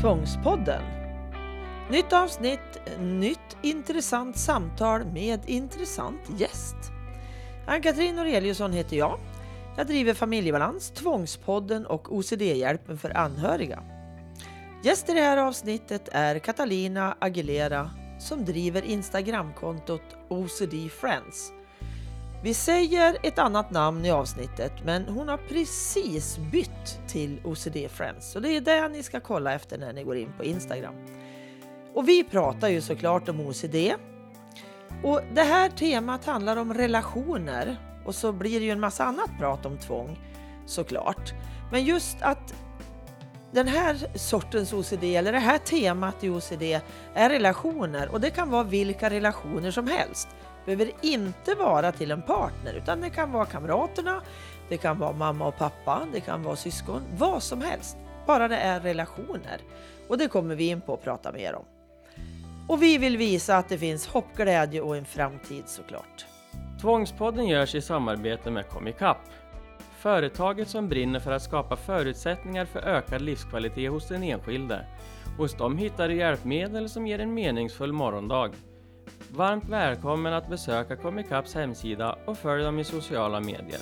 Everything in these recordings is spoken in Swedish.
Tvångspodden. Nytt avsnitt, nytt intressant samtal med intressant gäst. Ann-Katrin Noreliusson heter jag. Jag driver Familjebalans, Tvångspodden och OCD-hjälpen för anhöriga. Gäst i det här avsnittet är Catalina Aguilera som driver Instagramkontot OCD Friends. Vi säger ett annat namn i avsnittet men hon har precis bytt till OCD Friends så det är det ni ska kolla efter när ni går in på Instagram. Och vi pratar ju såklart om OCD. Och det här temat handlar om relationer och så blir det ju en massa annat prat om tvång såklart. Men just att den här sortens OCD eller det här temat i OCD är relationer och det kan vara vilka relationer som helst. Det behöver inte vara till en partner utan det kan vara kamraterna, det kan vara mamma och pappa, det kan vara syskon, vad som helst. Bara det är relationer. Och det kommer vi in på att prata mer om. Och vi vill visa att det finns hopp, glädje och en framtid såklart. Tvångspodden görs i samarbete med Comicap. Företaget som brinner för att skapa förutsättningar för ökad livskvalitet hos den enskilde. Hos dem hittar du hjälpmedel som ger en meningsfull morgondag. Varmt välkommen att besöka Comicaps hemsida och följ dem i sociala medier.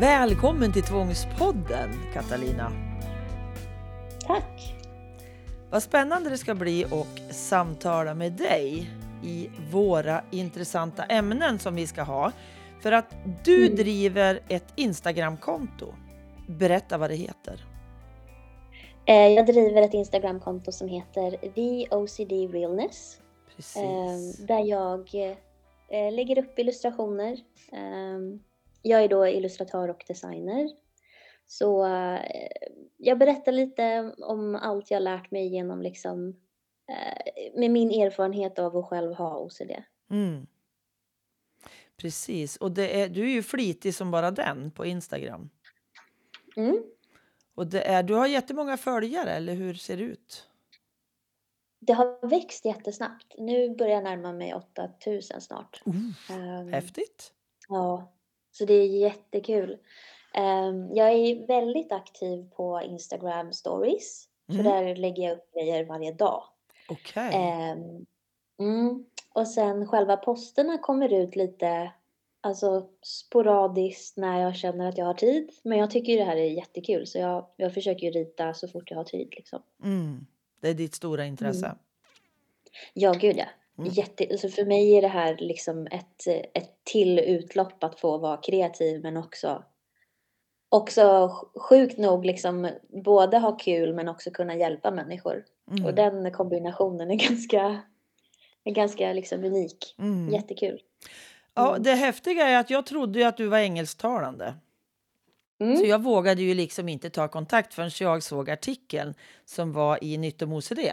Välkommen till Tvångspodden Catalina! Tack! Vad spännande det ska bli att samtala med dig i våra intressanta ämnen som vi ska ha. För att du Mm. driver ett Instagramkonto. Berätta vad det heter. Eh, Jag driver ett Instagramkonto som heter The OCD Realness. Precis. eh, Där jag eh, lägger upp illustrationer. Eh, Jag är då illustratör och designer. Så jag berättar lite om allt jag lärt mig genom liksom med min erfarenhet av att själv ha OCD. Mm. Precis. Och är, du är ju flitig som bara den på Instagram. Mm. Och det är, du har jättemånga följare, eller hur ser det ut? Det har växt jättesnabbt. Nu börjar jag närma mig 8000 snart. Ehm, Häftigt. Ja, så det är jättekul. Ehm, jag är väldigt aktiv på Instagram stories. Så Mm. där lägger jag upp grejer varje dag. Okej. Ehm, mm. Och sen själva posterna kommer ut lite alltså sporadiskt när jag känner att jag har tid. Men jag tycker ju det här är jättekul så jag, jag försöker ju rita så fort jag har tid liksom. Mm. Det är ditt stora intresse. Mm. Ja, gud ja. Mm. Jätte, alltså för mig är det här liksom ett, ett till utlopp att få vara kreativ men också också sjukt nog liksom både ha kul men också kunna hjälpa människor. Mm. Och den kombinationen är ganska, är ganska liksom unik. Mm. Jättekul. Ja, Mm. det häftiga är att jag trodde att du var engelsktalande. Så Mm. jag vågade ju liksom inte ta kontakt förrän jag såg artikeln som var i Nytt om OCD.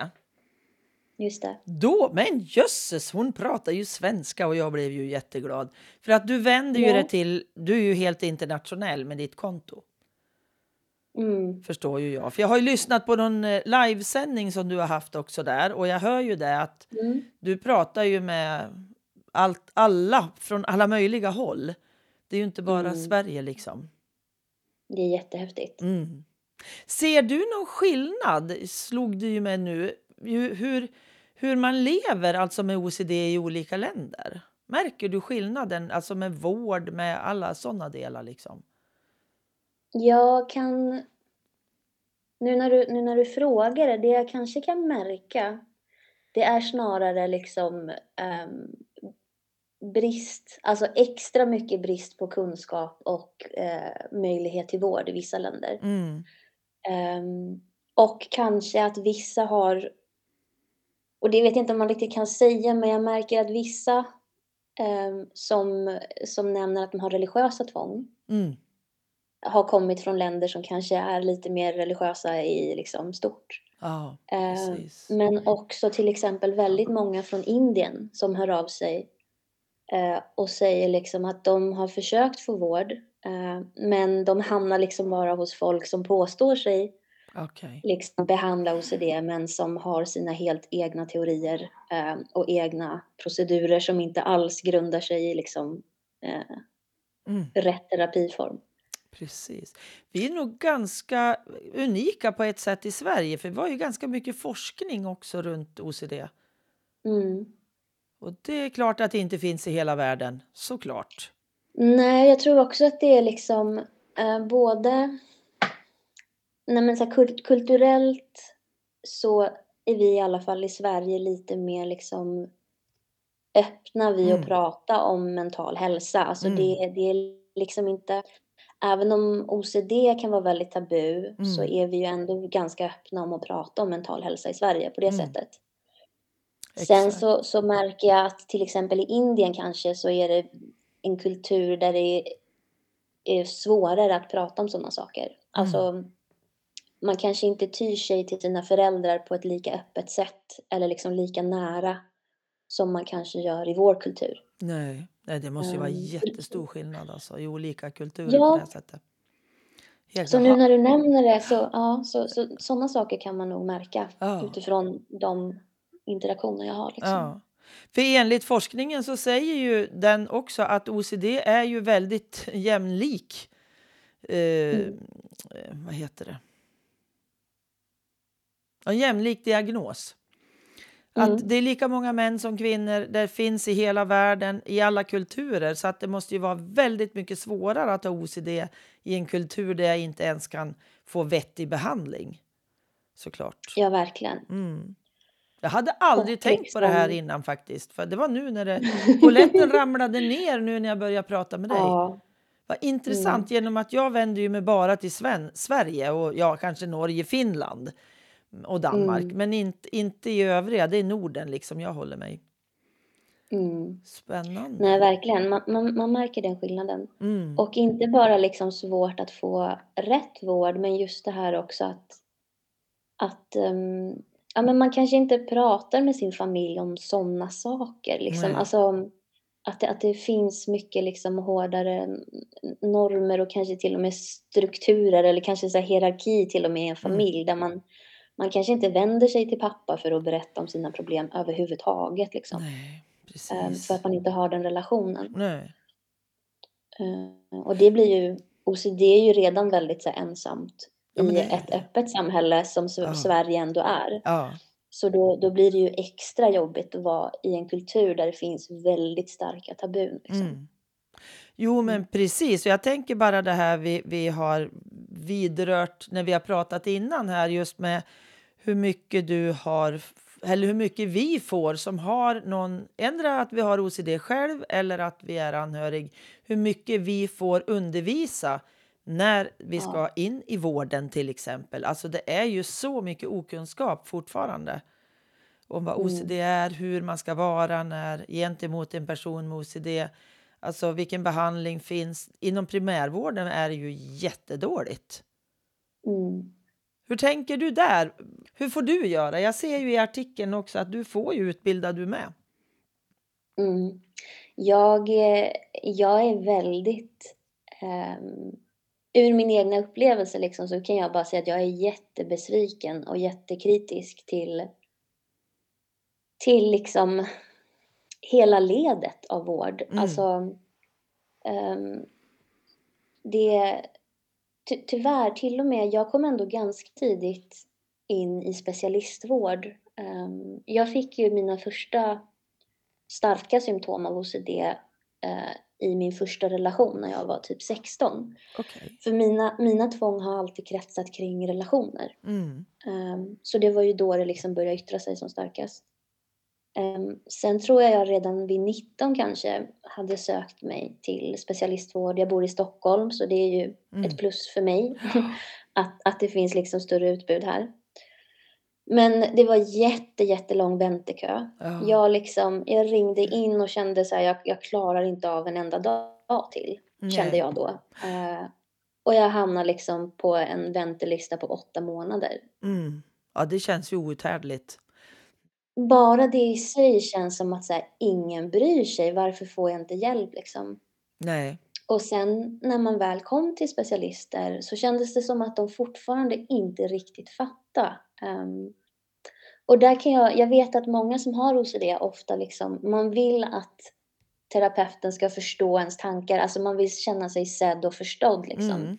Just det. Då, men jösses, hon pratar ju svenska och jag blev ju jätteglad. För att du vänder ju Ja. det till, du är ju helt internationell med ditt konto. Mm. Förstår ju jag. För jag har ju lyssnat på någon eh, livesändning som du har haft också där och jag hör ju det att Mm. du pratar ju med allt, alla från alla möjliga håll. Det är ju inte bara Mm. Sverige liksom. Det är jättehäftigt. Mm. Ser du någon skillnad, slog du ju med nu, hur, hur man lever alltså med OCD i olika länder? Märker du skillnaden, alltså med vård, med alla sådana delar liksom? Jag kan... Nu när, du, nu när du frågar det, det jag kanske kan märka det är snarare liksom ehm, brist, alltså extra mycket brist på kunskap och eh, möjlighet till vård i vissa länder. Mm. Ehm, och kanske att vissa har, och det vet jag inte om man riktigt kan säga, men jag märker att vissa ehm, som, som nämner att de har religiösa tvång Mm. har kommit från länder som kanske är lite mer religiösa i liksom stort. Eh, precis. men också till exempel väldigt många från Indien som hör av sig och säger liksom att de har försökt få vård eh, men de hamnar liksom bara hos folk som påstår sig Okej. liksom behandla OCD men som har sina helt egna teorier eh, och egna procedurer som inte alls grundar sig i liksom, eh, Mm. rätt terapiform. Precis. Vi är nog ganska unika på ett sätt i Sverige för vi har ju ganska mycket forskning också runt OCD. Mm. Och det är klart att det inte finns i hela världen, såklart. Nej, jag tror också att det är liksom eh, både... Nej, men så här, kult kulturellt så är vi i alla fall i Sverige lite mer liksom öppna vid Mm. att prata om mental hälsa. Alltså Mm. det, det är liksom inte... Även om OCD kan vara väldigt tabu så Mm. är vi ju ändå ganska öppna om att prata om mental hälsa i Sverige på det Mm. sättet. Sen så, så märker jag att till exempel i Indien kanske så är det en kultur där det är, svårare att prata om sådana saker. Alltså, man kanske inte tyr sig till sina föräldrar på ett lika öppet sätt eller liksom lika nära som man kanske gör i vår kultur. Nej, nej, det måste ju vara Ehm, jättestor skillnad alltså, i olika kulturer Ja. på det här sättet. Helt Så nu klart. när du nämner det så, ja, så, så sådana saker kan man nog märka Ja. utifrån de interaktioner jag har. Liksom. Ja. För enligt forskningen så säger ju den också att OCD är ju väldigt jämlik. Eh, Mm. vad heter det? En jämlik diagnos. Mm. Att det är lika många män som kvinnor, det finns i hela världen, i alla kulturer. Så att det måste ju vara väldigt mycket svårare att ha OCD i en kultur där jag inte ens kan få vettig behandling. Såklart. Ja, verkligen. Mm. Jag hade aldrig Och tänkt på det här innan faktiskt. För det var nu när det, polletten ramlade ner nu när jag började prata med dig. Ja, Vad intressant genom att jag vänder ju mig bara till Sven Sverige och ja, kanske Norge, Finland och Danmark. Mm. Men inte, inte i övriga, det är Norden liksom jag håller mig. mm. Spännande. Nej, verkligen. Man, man, man märker den skillnaden. Mm. Och inte bara liksom svårt att få rätt vård, men just det här också att, att ehm, ja, men man kanske inte pratar med sin familj om sådana saker. Liksom. Nej. Alltså, att, det, att det finns mycket liksom hårdare normer och kanske till och med strukturer eller kanske så hierarki till och med i en familj där man, man kanske inte vänder sig till pappa för att berätta om sina problem överhuvudtaget. Liksom. Nej, Ehm, precis. för att man inte har den relationen. Nej. Eh, Och det blir ju, OCD är ju redan väldigt så här, ensamt Ja, i det ett öppet samhälle som Ja. Sverige ändå är. Ja. Så då, då blir det ju extra jobbigt att vara i en kultur där det finns väldigt starka tabun. Liksom. Mm. Jo, men precis. Och jag tänker bara det här vi, vi har vidrört när vi har pratat innan här just med hur mycket du har eller hur mycket vi får som har någon, ändra att vi har OCD själv eller att vi är anhörig, hur mycket vi får undervisa när vi Ja. ska in i vården till exempel. Alltså det är ju så mycket okunskap fortfarande om vad Mm. OCD är, hur man ska vara när, gentemot en person med OCD. Alltså vilken behandling finns. Inom primärvården är det ju jättedåligt. Mm. Hur tänker du där? Hur får du göra? Jag ser ju i artikeln också att du får ju utbilda du med. Mm. Jag, eh, jag är väldigt... ehm, ur min egna upplevelse liksom, så kan jag bara säga att jag är jättebesviken och jättekritisk till, till liksom hela ledet av vård. Mm. Alltså, ehm, det, ty, tyvärr, till och med, jag kom ändå ganska tidigt in i specialistvård. Ehm, jag fick ju mina första starka symptom av OCD eh, i min första relation när jag var typ 16. Okej. För mina, mina tvång har alltid kretsat kring relationer. Mm. Ehm, så det var ju då det liksom började yttra sig som starkast. Ehm, sen tror jag jag redan vid 19 kanske hade sökt mig till specialistvård. Jag bor i Stockholm så det är ju Mm. ett plus för mig att, att det finns liksom större utbud här. Men det var jätte, jättelång väntekö. Ja. Jag, liksom, jag ringde in och kände så här, jag, jag klarar inte av en enda dag till. Nej. Kände jag då. Eh, och jag hamnade liksom på en väntelista på åtta månader. Mm. Ja, det känns ju outhärdligt. Bara det i sig känns som att så här, ingen bryr sig. Varför får jag inte hjälp liksom? Nej. Och sen när man väl kom till specialister så kändes det som att de fortfarande inte riktigt fattade. Ehm, och där kan jag, jag vet att många som har OCD ofta liksom, man vill att terapeuten ska förstå ens tankar. Alltså man vill känna sig sedd och förstådd liksom. Mm.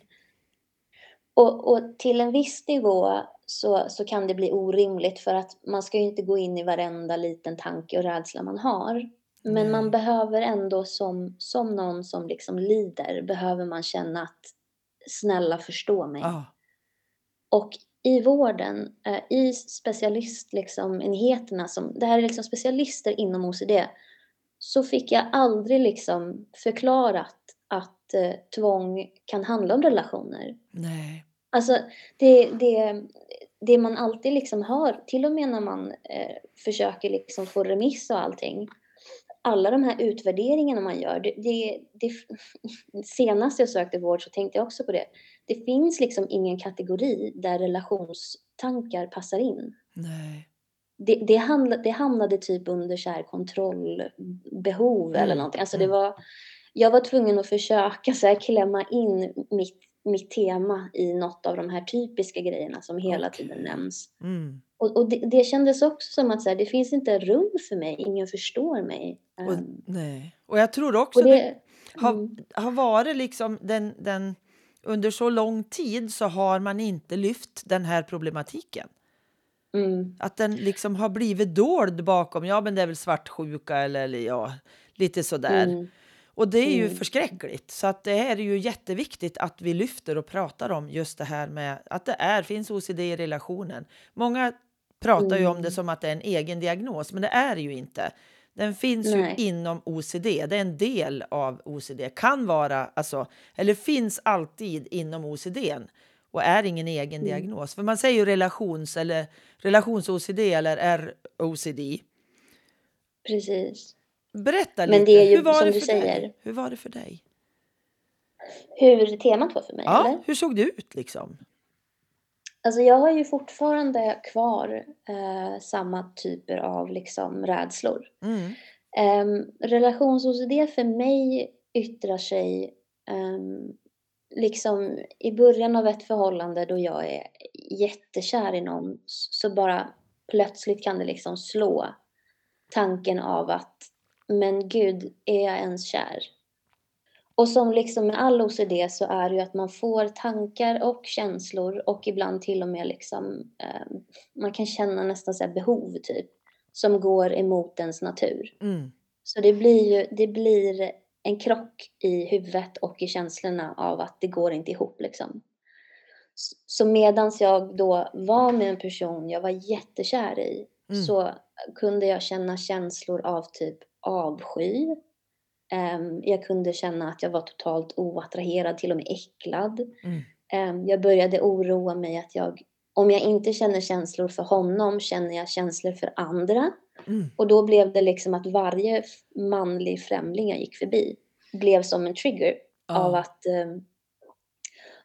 Och, och till en viss nivå så, så kan det bli orimligt för att man ska ju inte gå in i varenda liten tanke och rädsla man har. Men Nej. man behöver ändå som, som någon som liksom lider, behöver man känna att snälla förstå mig. Ja. Och i vården, eh, i specialist, liksom, det här är liksom specialister inom OCD, så fick jag aldrig liksom förklarat att eh, tvång kan handla om relationer. Nej. Alltså det, det, det man alltid liksom hör, till och med när man eh, försöker liksom få remiss och allting, alla de här utvärderingarna man gör, det, det, det, senast jag sökte vård så tänkte jag också på det. Det finns liksom ingen kategori där relationstankar passar in. Nej. Det, det, hamnade, det hamnade typ under så här kontrollbehov eller Mm, någonting. Alltså mm. det var, jag var tvungen att försöka så här klämma in mitt, mitt tema i något av de här typiska grejerna som hela Okej. tiden nämns. Mm. Och, och det, det kändes också som att så här, det finns inte rum för mig, ingen förstår mig. Och, Ehm, nej. och jag tror också och det, det, har, mm, har varit liksom den, den... Under så lång tid så har man inte lyft den här problematiken. mm, Att den liksom har blivit dold bakom, ja men det är väl svartsjuka eller, eller ja, lite sådär. mm, Och det är ju Mm. förskräckligt. Så att det är ju jätteviktigt att vi lyfter och pratar om just det här med att det är, finns OCD i relationen. Många pratar ju om det Mm. som att det är en egen diagnos, men det är det ju inte. Den finns Nej. ju inom OCD, det är en del av OCD. Kan vara, alltså, eller finns alltid inom OCD och är ingen egen Mm. diagnos. För man säger ju relations eller relations-OCD eller ROCD. precis. Berätta Men lite, det är ju hur var som det du för säger. dig? Hur var det för dig? Hur temat var för mig, Ja, eller? hur såg det ut liksom? Alltså jag har ju fortfarande kvar eh, samma typer av liksom rädslor. Mm. Um, Relations-OCD för mig yttrar sig ehm, liksom i början av ett förhållande då jag är jättekär i någon så bara plötsligt kan det liksom slå tanken av att men gud, är jag ens kär? Och som liksom med all OCD så är det ju att man får tankar och känslor och ibland till och med liksom eh, man kan känna nästan så behov typ som går emot ens natur. Mm. Så det blir ju det blir en krock i huvudet och i känslorna av att det går inte ihop liksom. Så medans jag då var med en person jag var jättekär i Mm. så kunde jag känna känslor av typ avsky. Ehm, jag kunde känna att jag var totalt oattraherad, till och med äcklad. Mm. Ehm, jag började oroa mig att jag, om jag inte känner känslor för honom, känner jag känslor för andra. Mm. Och då blev det liksom att varje manlig främling jag gick förbi blev som en trigger Ja. av att ehm,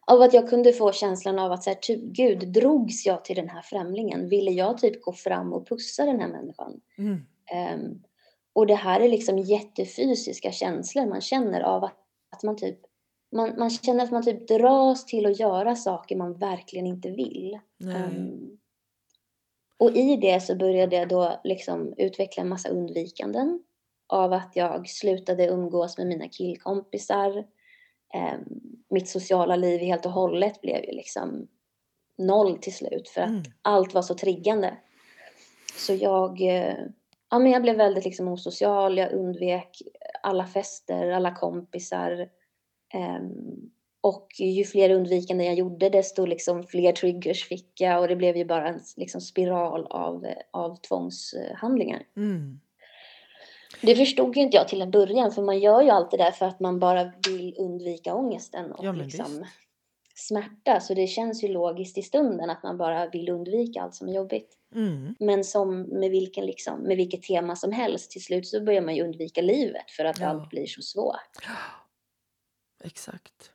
av att jag kunde få känslan av att så här, typ, gud, drogs jag till den här främlingen? Ville jag typ gå fram och pussa den här människan? Mm. Ehm, och det här är liksom jättefysiska känslor man känner av att, att man typ man, man känner att man typ dras till att göra saker man verkligen inte vill. Ehm, och i det så började jag då liksom utveckla en massa undvikanden av att jag slutade umgås med mina killkompisar. Ehm, mitt sociala liv helt och hållet blev ju liksom noll till slut för att Mm. allt var så triggande. Så jag, eh, ja, men jag blev väldigt liksom osocial, jag undvek alla fester, alla kompisar. Ehm, och ju fler undvikande jag gjorde desto liksom fler triggers fick jag och det blev ju bara en liksom spiral av, av tvångshandlingar. Mm. Det förstod inte jag till en början för man gör ju allt det där för att man bara vill undvika ångesten och Ja, liksom visst. smärta. Så det känns ju logiskt i stunden att man bara vill undvika allt som är jobbigt. Mm. Men som med, vilken liksom, med vilket tema som helst, till slut så börjar man ju undvika livet för att Ja. allt blir så svårt. Exakt.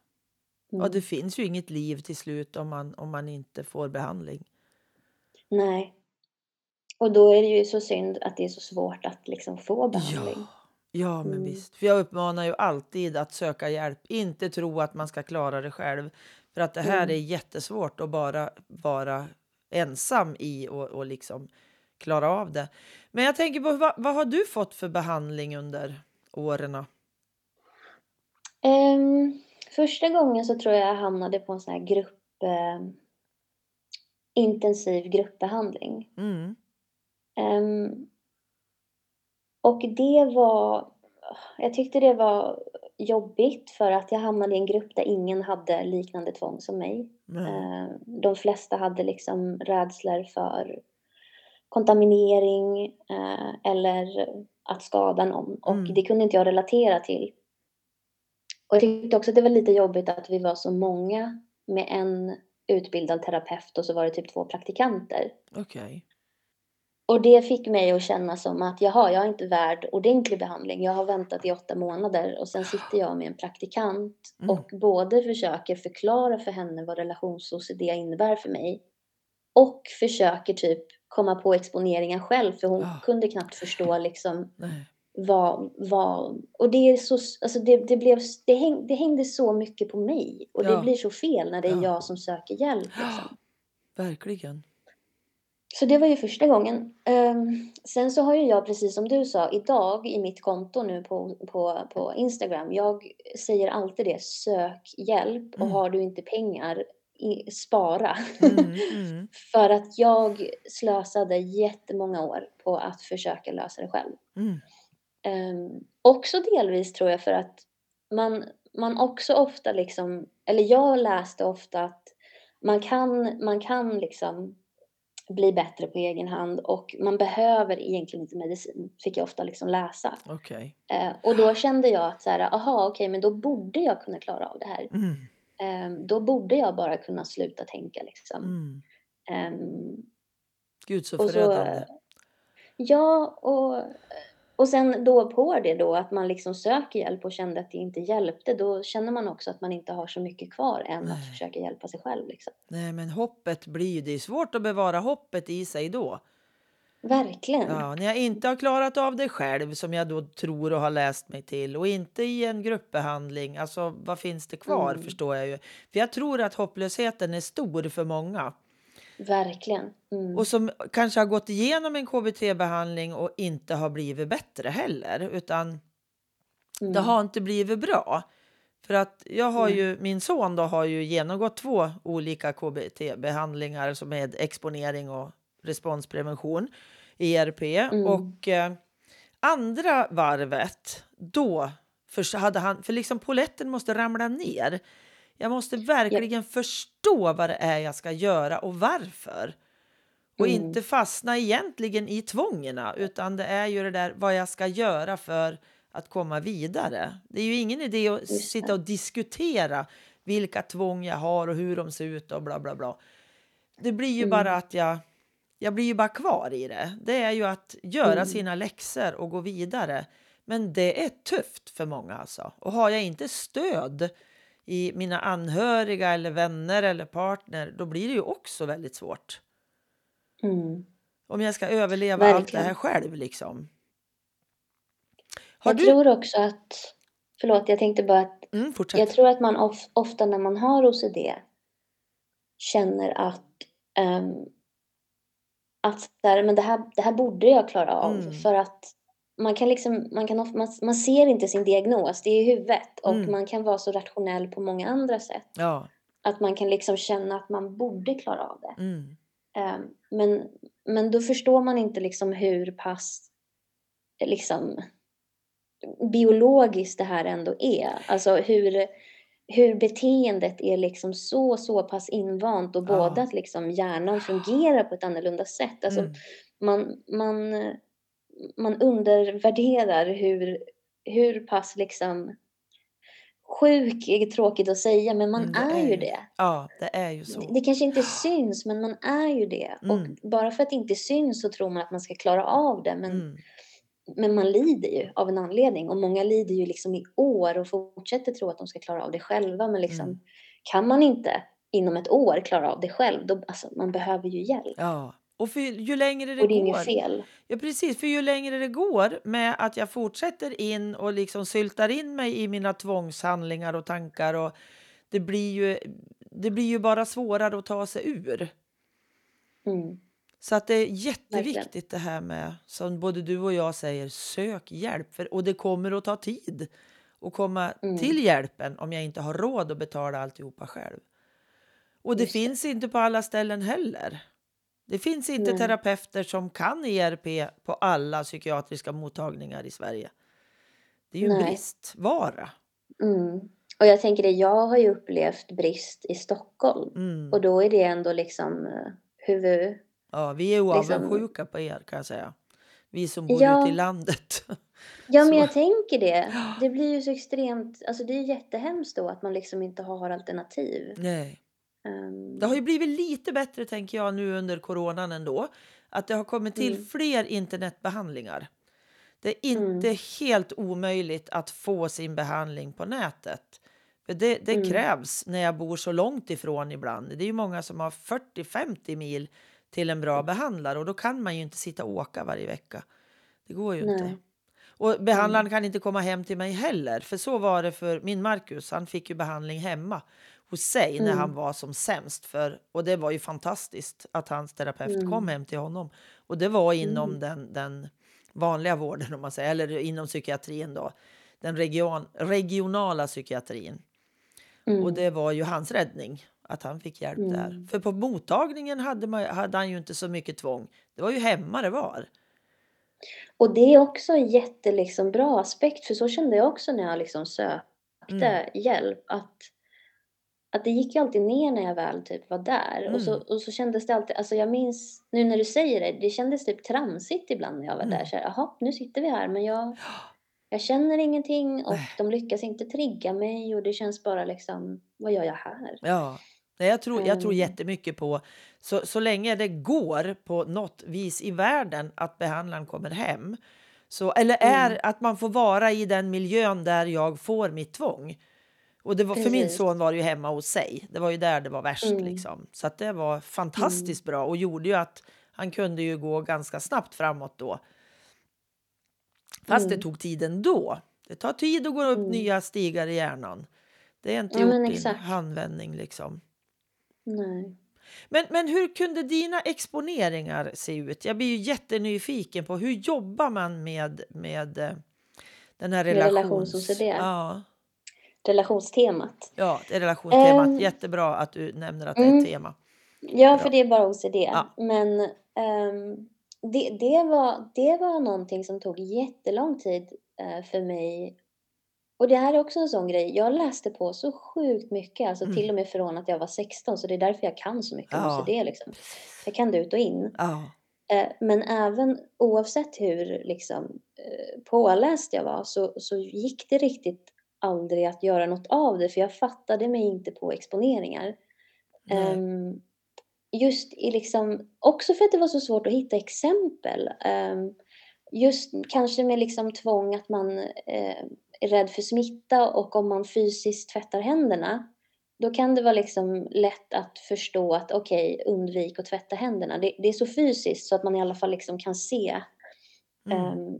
Mm. Ja, det finns ju inget liv till slut om man, om man inte får behandling. Nej. Och då är det ju så synd att det är så svårt att liksom få behandling. Ja, ja men Mm. visst. För jag uppmanar ju alltid att söka hjälp. Inte tro att man ska klara det själv. För att det här Mm. är jättesvårt att bara vara ensam i och, och liksom klara av det. Men jag tänker på vad, vad har du fått för behandling under åren? Ehm, första gången så tror jag jag hamnade på en sån här grupp... Eh, intensiv gruppbehandling. Mm. Ehm, och det var... Jag tyckte det var jobbigt för att jag hamnade i en grupp där ingen hade liknande tvång som mig. Eh, De flesta hade liksom rädslor för kontaminering eh, eller att skada någon och Mm. det kunde inte jag relatera till. Och jag tyckte också att det var lite jobbigt att vi var så många med en utbildad terapeut och så var det typ två praktikanter. Okej. Och det fick mig att känna som att jaha, jag är inte värd ordentlig behandling. Jag har väntat i åtta månader och sen sitter jag med en praktikant Mm. och både försöker förklara för henne vad relations-OCD innebär för mig och försöker typ komma på exponeringen själv för hon Ah. kunde knappt förstå liksom Nej. vad, vad och det är så, alltså det, det blev, det, häng, det hängde så mycket på mig och Ja. det blir så fel när det är Ja. jag som söker hjälp liksom. Verkligen. Så det var ju första gången. Ehm, sen så har ju jag, precis som du sa, idag i mitt konto nu på, på, på Instagram, jag säger alltid det, sök hjälp och Mm. har du inte pengar, spara. Mm, mm. För att jag slösade jättemånga år på att försöka lösa det själv. Um, också delvis tror jag för att man, man också ofta liksom, eller jag läste ofta att man kan, man kan liksom bli bättre på egen hand och man behöver egentligen inte medicin, fick jag ofta liksom läsa. Okej. Eh, och då kände jag att så här, aha, okej, men då borde jag kunna klara av det här. Mm. Ehm, då borde jag bara kunna sluta tänka liksom. Mm. Ehm, Gud så och så, förödande. ja, och, och sen då på det då att man liksom söker hjälp och kände att det inte hjälpte, då känner man också att man inte har så mycket kvar än Nej. att försöka hjälpa sig själv. Liksom. Nej, men hoppet blir ju... Det är svårt att bevara hoppet i sig då. Verkligen. Ja, när jag inte har klarat av det själv, som jag då tror och har läst mig till, och inte i en gruppbehandling, alltså vad finns det kvar, Mm. förstår jag ju. För jag tror att hopplösheten är stor för många. Verkligen. Mm. Och som kanske har gått igenom en KBT-behandling och inte har blivit bättre heller, utan mm. det har inte blivit bra. För att jag har Mm. ju, min son då har ju genomgått två olika KBT-behandlingar som är exponering och responsprevention, ERP. Mm. Och eh, andra varvet, då för, hade han, för liksom poletten måste ramla ner. Jag måste verkligen förstå vad det är jag ska göra och varför. Och Mm. inte fastna egentligen i tvångerna, utan det är ju det där vad jag ska göra för att komma vidare. Det är ju ingen idé att sitta och diskutera vilka tvång jag har och hur de ser ut och bla bla bla. Det blir ju Mm. bara att jag, jag blir ju bara kvar i det. Det är ju att göra Mm. sina läxor och gå vidare. Men det är tufft för många alltså. Och har jag inte stöd i mina anhöriga eller vänner eller partner, då blir det ju också väldigt svårt. Mm. Om jag ska överleva allt det Verkligen. här själv liksom. Har Jag du... tror också att, förlåt jag tänkte bara att Mm, jag tror att man of, ofta när man har OCD känner att ehm, att här, men det, här, det här borde jag klara av Mm. för att man kan liksom, man, kan, man, man ser inte sin diagnos, det är i huvudet och Mm. man kan vara så rationell på många andra sätt. Ja. Att man kan liksom känna att man borde klara av det. Mm. Ehm, men, men då förstår man inte liksom hur pass liksom, biologiskt det här ändå är. Alltså hur, hur beteendet är liksom så, så pass invant och Ja. både att liksom hjärnan fungerar på ett annorlunda sätt. Alltså Mm. man, man, man undervärderar hur, hur pass liksom sjuk är tråkigt att säga, men man Mm, det är är ju det. Ja, det är ju Det, så. det kanske inte syns, men man är ju det. Mm. Och bara för att det inte syns så tror man att man ska klara av det. Men, Mm. men man lider ju av en anledning. Och många lider ju liksom i år och fortsätter tro att de ska klara av det själva. Men liksom, Mm. kan man inte inom ett år klara av det själv, då, alltså, man behöver ju hjälp. Ja. Och för ju längre det och det är går... inget fel. Ja, precis. För ju längre det går med att jag fortsätter in och liksom syltar in mig i mina tvångshandlingar och tankar och det blir ju, det blir ju bara svårare att ta sig ur. Mm. Så att det är jätteviktigt det här med, som både du och jag säger, sök hjälp. För, och det kommer att ta tid att komma Mm. till hjälpen om jag inte har råd att betala alltihopa själv. Och det Just det. finns inte på alla ställen heller. Det finns inte Nej. terapeuter som kan ERP på alla psykiatriska mottagningar i Sverige. Det är ju en bristvara. Mm. Och jag tänker det, jag har ju upplevt brist i Stockholm. Mm. Och då är det ändå liksom eh, huvud... Ja, vi är liksom- avundsjuka på er kan jag säga. Vi som bor Ja. ute i landet. Ja, Så- men jag tänker det. Det blir ju så extremt... Alltså det är jättehemskt då att man liksom inte har alternativ. Nej. Ehm, Det har ju blivit lite bättre tänker jag nu under coronan ändå. Att det har kommit till Mm. fler internetbehandlingar. Det är inte Mm. helt omöjligt att få sin behandling på nätet. För det, det Mm. krävs när jag bor så långt ifrån ibland. Det är ju många som har 40-50 mil till en bra behandlare och då kan man ju inte sitta och åka varje vecka. Det går ju Nej. inte. Och behandlaren kan inte komma hem till mig heller. För så var det för min Marcus. Han fick ju behandling hemma hos sig när Mm. han var som sämst. För, och det var ju fantastiskt att hans terapeut Mm. kom hem till honom. Och det var inom Mm. den, den vanliga vården om man säger. Eller inom psykiatrin då. Den region, regionala psykiatrin. mm. Och det var ju hans räddning. Att han fick hjälp där. Mm. För på mottagningen hade, man, hade han ju inte så mycket tvång. Det var ju hemma det var. Och det är också en jätte liksom, bra aspekt, för så kände jag också när jag liksom sökte Mm. hjälp. Att, att det gick ju alltid ner när jag väl typ var där. Och, så, Mm. och så kändes det alltid, alltså jag minns, nu när du säger det, det kändes typ tramsigt ibland när jag var Mm. där. Så här, Jaha, nu sitter vi här men jag, jag känner ingenting och de lyckas inte trigga mig och det känns bara liksom, vad gör jag här? Ja, Nej, jag tror, jag tror Mm. jättemycket på så, så länge det går på något vis i världen att behandlaren kommer hem. Så, eller är Mm. att man får vara i den miljön där jag får mitt tvång. Och det var, för min son var det ju hemma hos sig. Det var ju där det var värst. Mm. Liksom. Så att det var fantastiskt bra och gjorde ju att han kunde ju gå ganska snabbt framåt då. Fast det Mm. tog tid ändå. Det tar tid att gå upp Mm. nya stigar i hjärnan. Det är inte Ja, gjort i en handvändning liksom. Nej. Men, men hur kunde dina exponeringar se ut? Jag blir ju jättenyfiken på hur jobbar man med, med eh, den här Med relations... relations-OCD? Ja, Relationstemat. ja, det är relationstemat. Ehm, Jättebra att du nämner att det är mm. ett tema. Ja, Bra. för det är bara OCD. Ja. Men ehm, det, det, var, det var någonting som tog jättelång tid eh, för mig. Och det här är också en sån grej. Jag läste på så sjukt mycket, alltså Mm. till och med från att jag var 16. Så det är därför jag kan så mycket om Ja. OCD. Liksom. Jag kan det ut och in. Ja, Eh, men även oavsett hur liksom, eh, påläst jag var så, så gick det riktigt aldrig att göra något av det. För jag fattade mig inte på exponeringar. Ehm, just i liksom, också för att det var så svårt att hitta exempel. Ehm, just kanske med liksom tvång att man eh, är rädd för smitta och om man fysiskt tvättar händerna då kan det vara liksom lätt att förstå att okej, undvik att tvätta händerna. Det, det är så fysiskt så att man i alla fall liksom kan se Mm. ehm,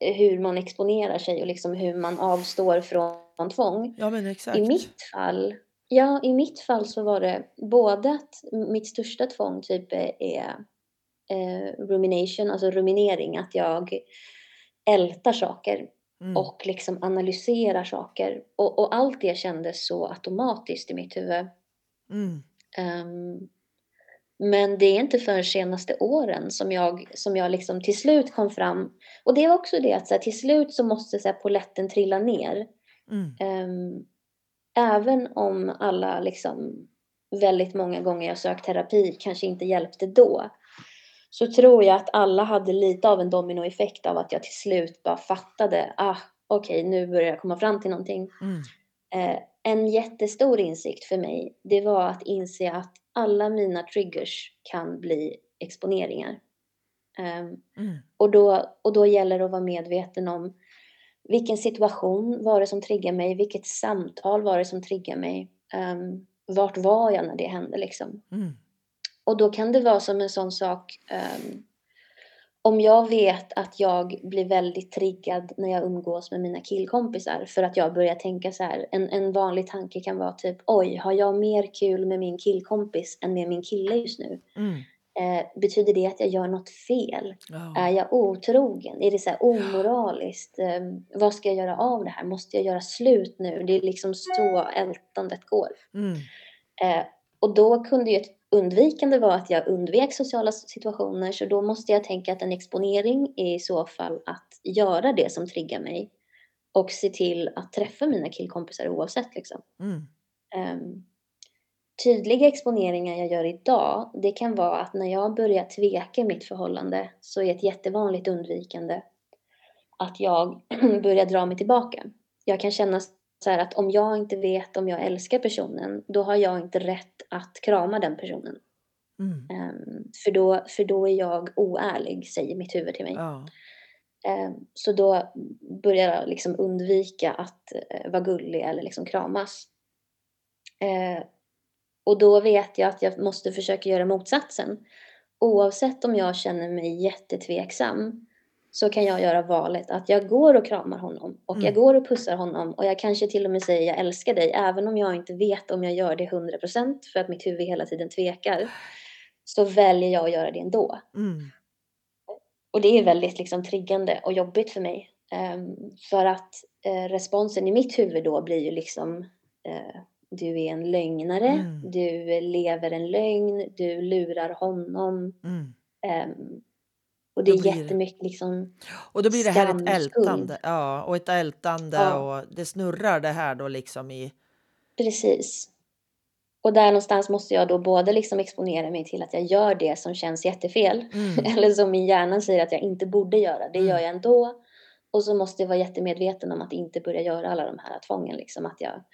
hur man exponerar sig och liksom hur man avstår från tvång. Ja, men exakt. I mitt fall, ja, i mitt fall så var det både att mitt största tvång typ är, eh, rumination, alltså ruminering, att jag ältar saker Mm. och liksom analyserar saker. Och, och allt det kändes så automatiskt i mitt huvud. Mm. Ehm, men det är inte för senaste åren som jag, som jag liksom till slut kom fram. Och det är också det att så här, till slut så måste så här, poletten trilla ner. Mm. Ehm, även om alla liksom väldigt många gånger jag sökt terapi kanske inte hjälpte då. Så tror jag att alla hade lite av en dominoeffekt av att jag till slut bara fattade. Ah, okej, nu börjar jag komma fram till någonting. Mm. Eh, en jättestor insikt för mig, det var att inse att alla mina triggers kan bli exponeringar. Ehm, Mm. och, då, och då gäller det att vara medveten om vilken situation var det som triggade mig, vilket samtal var det som triggade mig, um, vart var jag när det hände liksom. Mm. Och då kan det vara som en sån sak, ehm, om jag vet att jag blir väldigt triggad när jag umgås med mina killkompisar för att jag börjar tänka så här, en, en vanlig tanke kan vara typ oj, har jag mer kul med min killkompis än med min kille just nu? Mm. Eh, betyder det att jag gör något fel? Ja. Är jag otrogen? Är det så här omoraliskt? Eh, vad ska jag göra av det här? Måste jag göra slut nu? Det är liksom så ältandet går. Mm. Eh, och då kunde ju ett undvikande vara att jag undvek sociala situationer. Så då måste jag tänka att en exponering är i så fall att göra det som triggar mig. Och se till att träffa mina killkompisar oavsett liksom. Mm. Um, tydliga exponeringar jag gör idag, det kan vara att när jag börjar tveka i mitt förhållande så är ett jättevanligt undvikande att jag börjar dra mig tillbaka. Jag kan känna så här att om jag inte vet om jag älskar personen, då har jag inte rätt att krama den personen. Mm. Um, för, då, för då är jag oärlig, säger mitt huvud till mig. Ja. Um, så då börjar jag liksom undvika att uh, vara gullig eller liksom kramas. Uh, och då vet jag att jag måste försöka göra motsatsen. Oavsett om jag känner mig jättetveksam så kan jag göra valet att jag går och kramar honom och Mm. jag går och pussar honom och jag kanske till och med säger jag älskar dig även om jag inte vet om jag gör det 100% för att mitt huvud hela tiden tvekar. Så väljer jag att göra det ändå. Mm. Och det är väldigt liksom triggande och jobbigt för mig. Ehm, för att eh, responsen i mitt huvud då blir ju liksom eh, du är en lögnare, Mm. du lever en lögn, du lurar honom. Mm. Och det är blir jättemycket liksom, Och då blir det här ett ältande. Ja, och ett ältande Ja. och det snurrar det här då liksom i... precis. Och där någonstans måste jag då både liksom exponera mig till att jag gör det som känns jättefel. Mm. Eller som min hjärna säger att jag inte borde göra. Det Mm. gör jag ändå. Och så måste jag vara jättemedveten om att inte börja göra alla de här tvången. Liksom att jag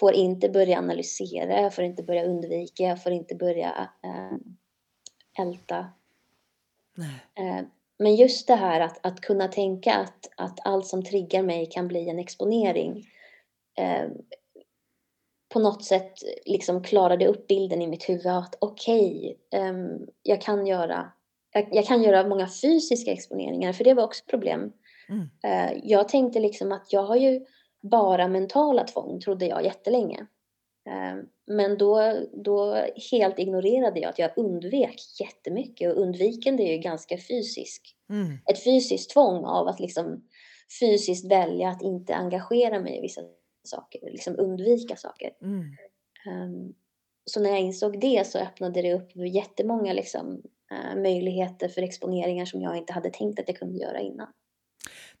får inte börja analysera, jag får inte börja undvika, jag får inte börja eh, älta. Eh, men just det här att, att kunna tänka att, att allt som triggar mig kan bli en exponering. Eh, på något sätt liksom klarade upp bilden i mitt huvud att okej, ehm, jag kan göra jag, jag kan göra många fysiska exponeringar, för det var också problem. Mm. Eh, jag tänkte liksom att jag har ju bara mentala tvång, trodde jag jättelänge. Eh, men då, då helt ignorerade jag att jag undvek jättemycket och undvikande är ju ganska fysisk. Mm. Ett fysiskt tvång av att liksom fysiskt välja att inte engagera mig i vissa saker, liksom undvika saker. Mm. Um, så när jag insåg det så öppnade det upp jättemånga liksom, uh, möjligheter för exponeringar som jag inte hade tänkt att jag kunde göra innan.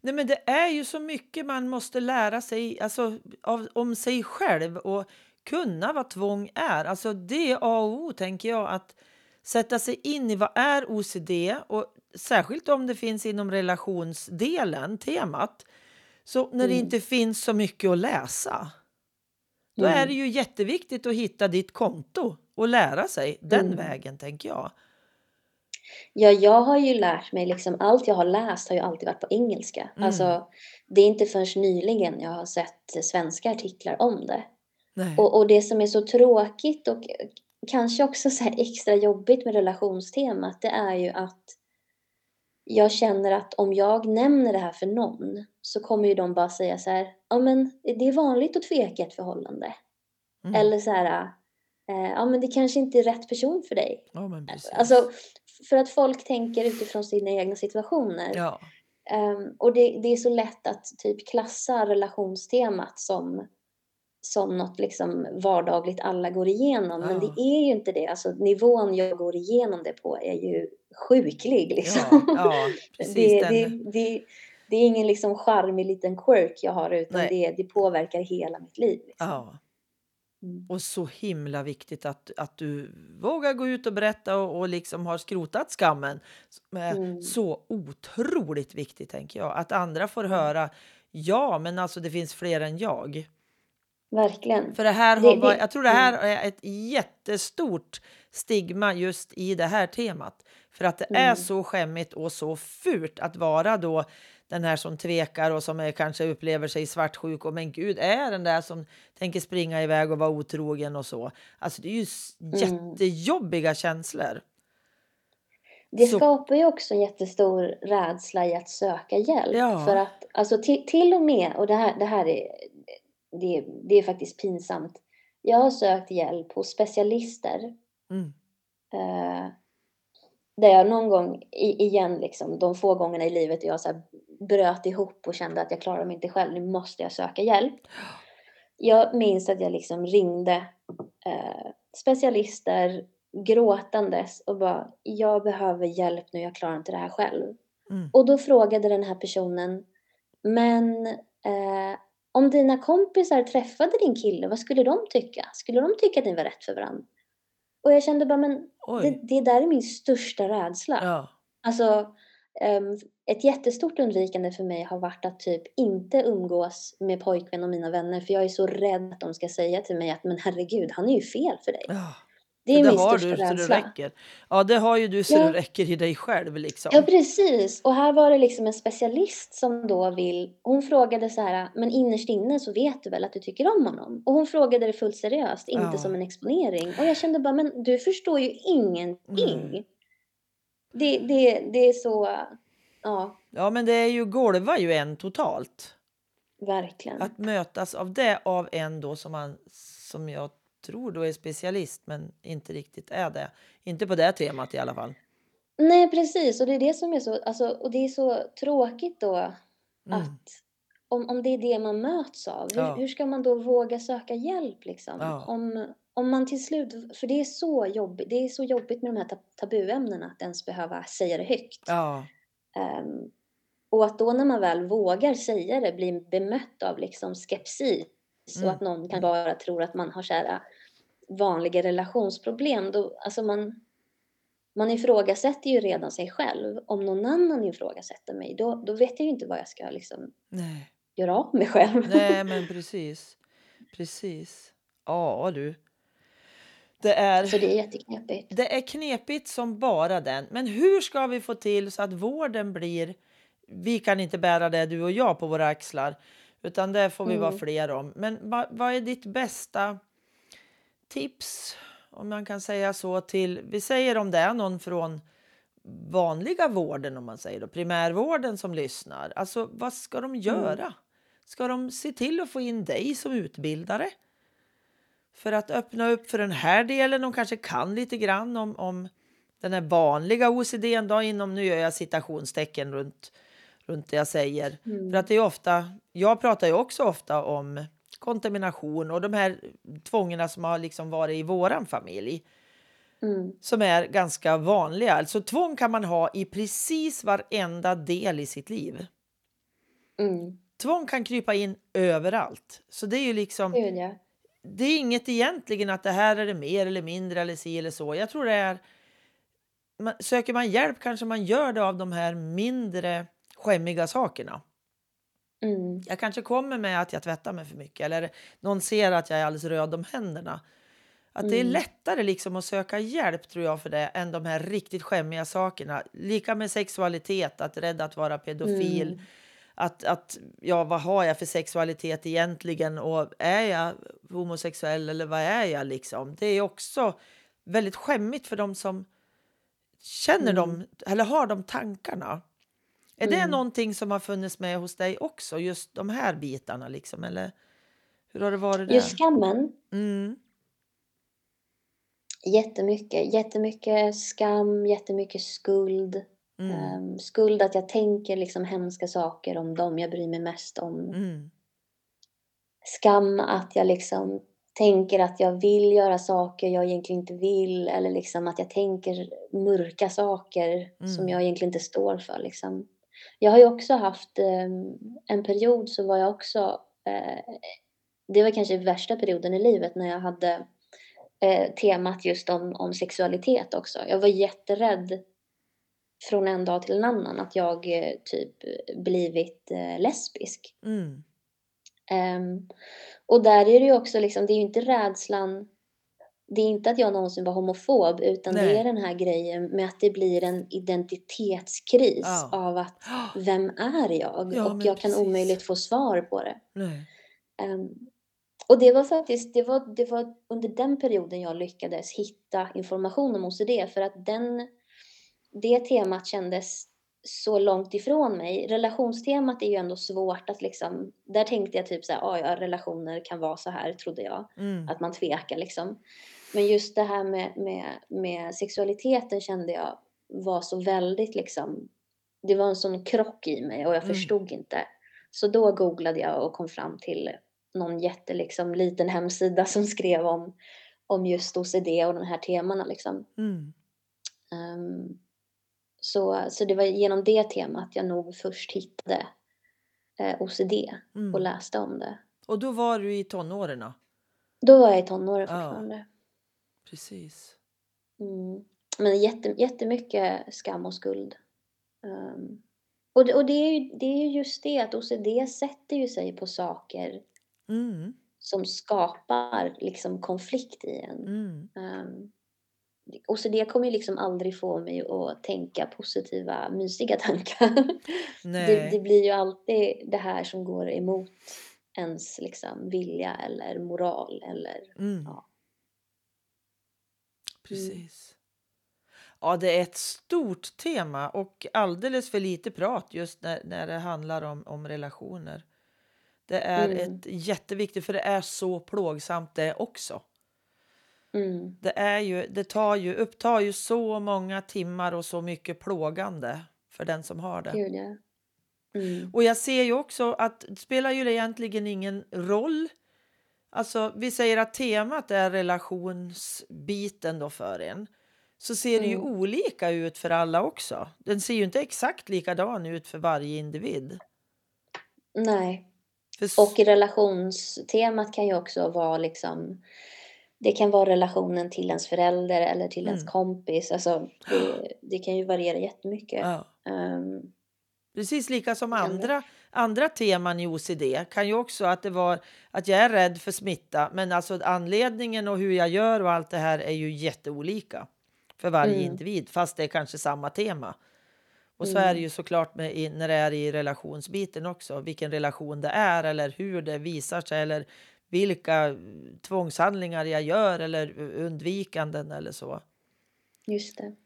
Nej, men det är ju så mycket man måste lära sig alltså, av, om sig själv och kunna vad tvång är. Alltså det är A och O, tänker jag, att sätta sig in i vad är OCD och särskilt om det finns inom relationsdelen, temat. Så när det Mm. inte finns så mycket att läsa, då Mm. är det ju jätteviktigt att hitta ditt konto och lära sig den Mm. vägen, tänker jag. Ja, jag har ju lärt mig liksom, allt jag har läst har ju alltid varit på engelska. Mm. Alltså, det är inte förrän nyligen jag har sett svenska artiklar om det. Och, och det som är så tråkigt och kanske också så extra jobbigt med relationstemat, det är ju att jag känner att om jag nämner det här för någon så kommer ju de bara säga så här, ja men det är vanligt att tveka ett förhållande. Mm. Eller så här, eh, ja men det kanske inte är rätt person för dig. Ja, men precis. Alltså, för att folk tänker utifrån sina egna situationer. ja. Ehm, och det, det är så lätt att typ klassa relationstemat som, som något liksom vardagligt alla går igenom. Men Ja. det är ju inte det. Alltså nivån jag går igenom det på är ju sjuklig liksom. Ja, ja, precis. det, det, det, det är ingen liksom charmig liten quirk jag har utan det, det påverkar hela mitt liv. Liksom. Ja. Mm. Och så himla viktigt att, att du vågar gå ut och berätta och, och liksom har skrotat skammen. Är Mm. Så otroligt viktigt, tänker jag. Att andra får höra ja, men alltså det finns fler än jag. Verkligen. För det här har, det- varit- jag tror det här är ett jättestort stigma just i det här temat. För att det är Mm. så skämmigt och så fult att vara då den här som tvekar och som är, kanske upplever sig svartsjuk och men gud är den där som tänker springa iväg och vara otrogen och så. Alltså det är ju Mm. jättejobbiga känslor. Det Så- skapar ju också en jättestor rädsla i att söka hjälp. Ja. För att, alltså till, till och med, och det här, det här är, det, det är faktiskt pinsamt. Jag har sökt hjälp hos specialister Mm. eh, där jag någon gång i, igen, liksom, de få gångerna i livet jag så här bröt ihop och kände att jag klarar mig inte själv, nu måste jag söka hjälp. Jag minns att jag liksom ringde eh, specialister gråtandes och bara, jag behöver hjälp nu, jag klarar inte det här själv. Mm. Och då frågade den här personen, men eh, om dina kompisar träffade din kille, vad skulle de tycka? Skulle de tycka att ni var rätt för varandra? Och jag kände bara, men det, det där är min största rädsla. Ja. Alltså, ehm, ett jättestort undvikande för mig har varit att typ inte umgås med pojkvän och mina vänner för jag är så rädd att de ska säga till mig att men herregud, han är ju fel för dig. ja. Det är det min har största du så det rädsla. räcker. Ja, det har ju du så Ja. det räcker i dig själv liksom. Ja, precis. Och här var det liksom en specialist som då vill... Hon frågade så här, men innerst inne så vet du väl att du tycker om honom? Och hon frågade det fullt seriöst, inte Ja. som en exponering. Och jag kände bara, men du förstår ju ingenting. Mm. Det, det, det är så... Ja, Ja, men det är ju golva ju en totalt. verkligen. Att mötas av det av en då som man som jag tror då är specialist men inte riktigt är det. Inte på det temat i alla fall. Nej, precis. Och det är det som är så... Alltså, och det är så tråkigt då Mm. att... Om, om det är det man möts av, hur, Ja. hur ska man då våga söka hjälp liksom? Ja. Om, om man till slut... För det är så jobbigt, det är så jobbigt med de här tab- tabuämnena att ens behöva säga det högt. Ja, Ehm, och att då när man väl vågar säga det blir bemött av liksom skepsis Mm. och att någon kan bara tro att man har så här vanliga relationsproblem. Då, alltså man, man ifrågasätter ju redan sig själv. Om någon annan ifrågasätter mig, då, då vet jag ju inte vad jag ska liksom nej. göra av mig själv. Nej, men precis. Precis. Ja, du. Det är, Så det är jätteknepigt. det är knepigt som bara den. Men hur ska vi få till så att vården blir... Vi kan inte bära det, du och jag, på våra axlar. Utan det får vi vara Mm. fler om. Men vad, vad är ditt bästa tips, om man kan säga så, till... Vi säger om det är någon från vanliga vården, om man säger då, primärvården som lyssnar. Alltså, vad ska de göra? Ska de se till att få in dig som utbildare? För att öppna upp för den här delen. De kanske kan lite grann om, om den här vanliga OCD då inom, nu gör jag citationstecken runt, runt det jag säger. Mm. För att det är ofta, jag pratar ju också ofta om kontamination och de här tvångerna som har liksom varit i våran familj Mm. som är ganska vanliga. Alltså tvång kan man ha i precis varenda del i sitt liv. Mm. Tvång kan krypa in överallt. Så det är ju liksom, det är inget egentligen att det här är det mer eller mindre eller si eller så. Jag tror det är, man, söker man hjälp kanske man gör det av de här mindre skämmiga sakerna. Mm. Jag kanske kommer med att jag tvättar mig för mycket eller någon ser att jag är alldeles röd om händerna. Att det är Mm. lättare liksom att söka hjälp tror jag för det än de här riktigt skämmiga sakerna. Lika med sexualitet, att rädd att vara pedofil. Mm. Att, att, ja, vad har jag för sexualitet egentligen och är jag homosexuell eller vad är jag liksom? Det är också väldigt skämmigt för de som känner Mm. dem eller har de tankarna. Är det Mm. någonting som har funnits med hos dig också, just de här bitarna liksom? Eller hur har det varit där? Just skammen, Mm. jättemycket. Jättemycket skam, jättemycket skuld. Mm. Ehm, skuld att jag tänker liksom hemska saker om dem jag bryr mig mest om. Mm. Skam att jag liksom tänker att jag vill göra saker jag egentligen inte vill. Eller liksom att jag tänker mörka saker som Mm. jag egentligen inte står för. Liksom. Jag har ju också haft ehm, en period så var jag också... Eh, det var kanske värsta perioden i livet när jag hade eh, temat just om, om sexualitet också. Jag var jätterädd från en dag till en annan att jag eh, typ blivit lesbisk. Mm. Ehm, och där är det ju också liksom, det är ju inte rädslan, det är inte att jag någonsin var homofob utan det Nej. är den här grejen med att det blir en identitetskris Ja. av att vem är jag? Ja, och jag kan precis. omöjligt få svar på det. Ehm, och det var faktiskt, det var, det var under den perioden jag lyckades hitta information om OCD för att den, det temat kändes så långt ifrån mig. Relationstemat är ju ändå svårt att liksom, där tänkte jag typ så här, "Ah, ja relationer kan vara så här trodde jag, Mm. att man tvekar liksom. Men just det här med, med, med sexualiteten kände jag, var så väldigt liksom, det var en sån krock i mig och jag Mm. förstod inte. Så då googlade jag och kom fram till någon jätte liksom, liten hemsida som skrev om, om just OCD och de här temana liksom. Mm. Ehm, så, så det var genom det temat jag nog först hittade eh, OCD och Mm. läste om det. Och då var du i tonåren? då? Då var jag i tonåren Ja. Precis. Mm. Men jätte, jättemycket skam och skuld. Ehm, och det, och det, är ju, det är ju just det att OCD sätter ju sig på saker Mm. som skapar liksom konflikt i en. Mm. Um, OCD kommer ju liksom aldrig få mig att tänka positiva, mysiga tankar. det, det blir ju alltid det här som går emot ens liksom vilja eller moral eller Mm. ja. Precis. Ja, det är ett stort tema och alldeles för lite prat just när, när det handlar om, om relationer. Det är Mm. ett jätteviktigt, för det är så plågsamt det också. Mm. Det, är ju, det tar ju, upptar ju så många timmar och så mycket plågande för den som har det. Gud ja. Mm. Och jag ser ju också att det spelar ju egentligen ingen roll. Alltså, vi säger att temat är relationsbiten då för en. Så ser det ju Mm. olika ut för alla också. Den ser ju inte exakt likadan ut för varje individ. Nej. För Och relationstemat kan ju också vara liksom det kan vara relationen till ens förälder eller till ens Mm. kompis. Alltså, det, det kan ju variera jättemycket. ja. Ehm, Precis lika som andra, andra teman i OCD kan ju också att det var att jag är rädd för smitta. Men alltså anledningen och hur jag gör och allt det här är ju jätteolika för varje Mm. individ, fast det är kanske samma tema. Och så Mm. är det ju såklart med, när det är i relationsbiten också, vilken relation det är eller hur det visar sig eller vilka tvångshandlingar jag gör eller undvikanden eller så. just det.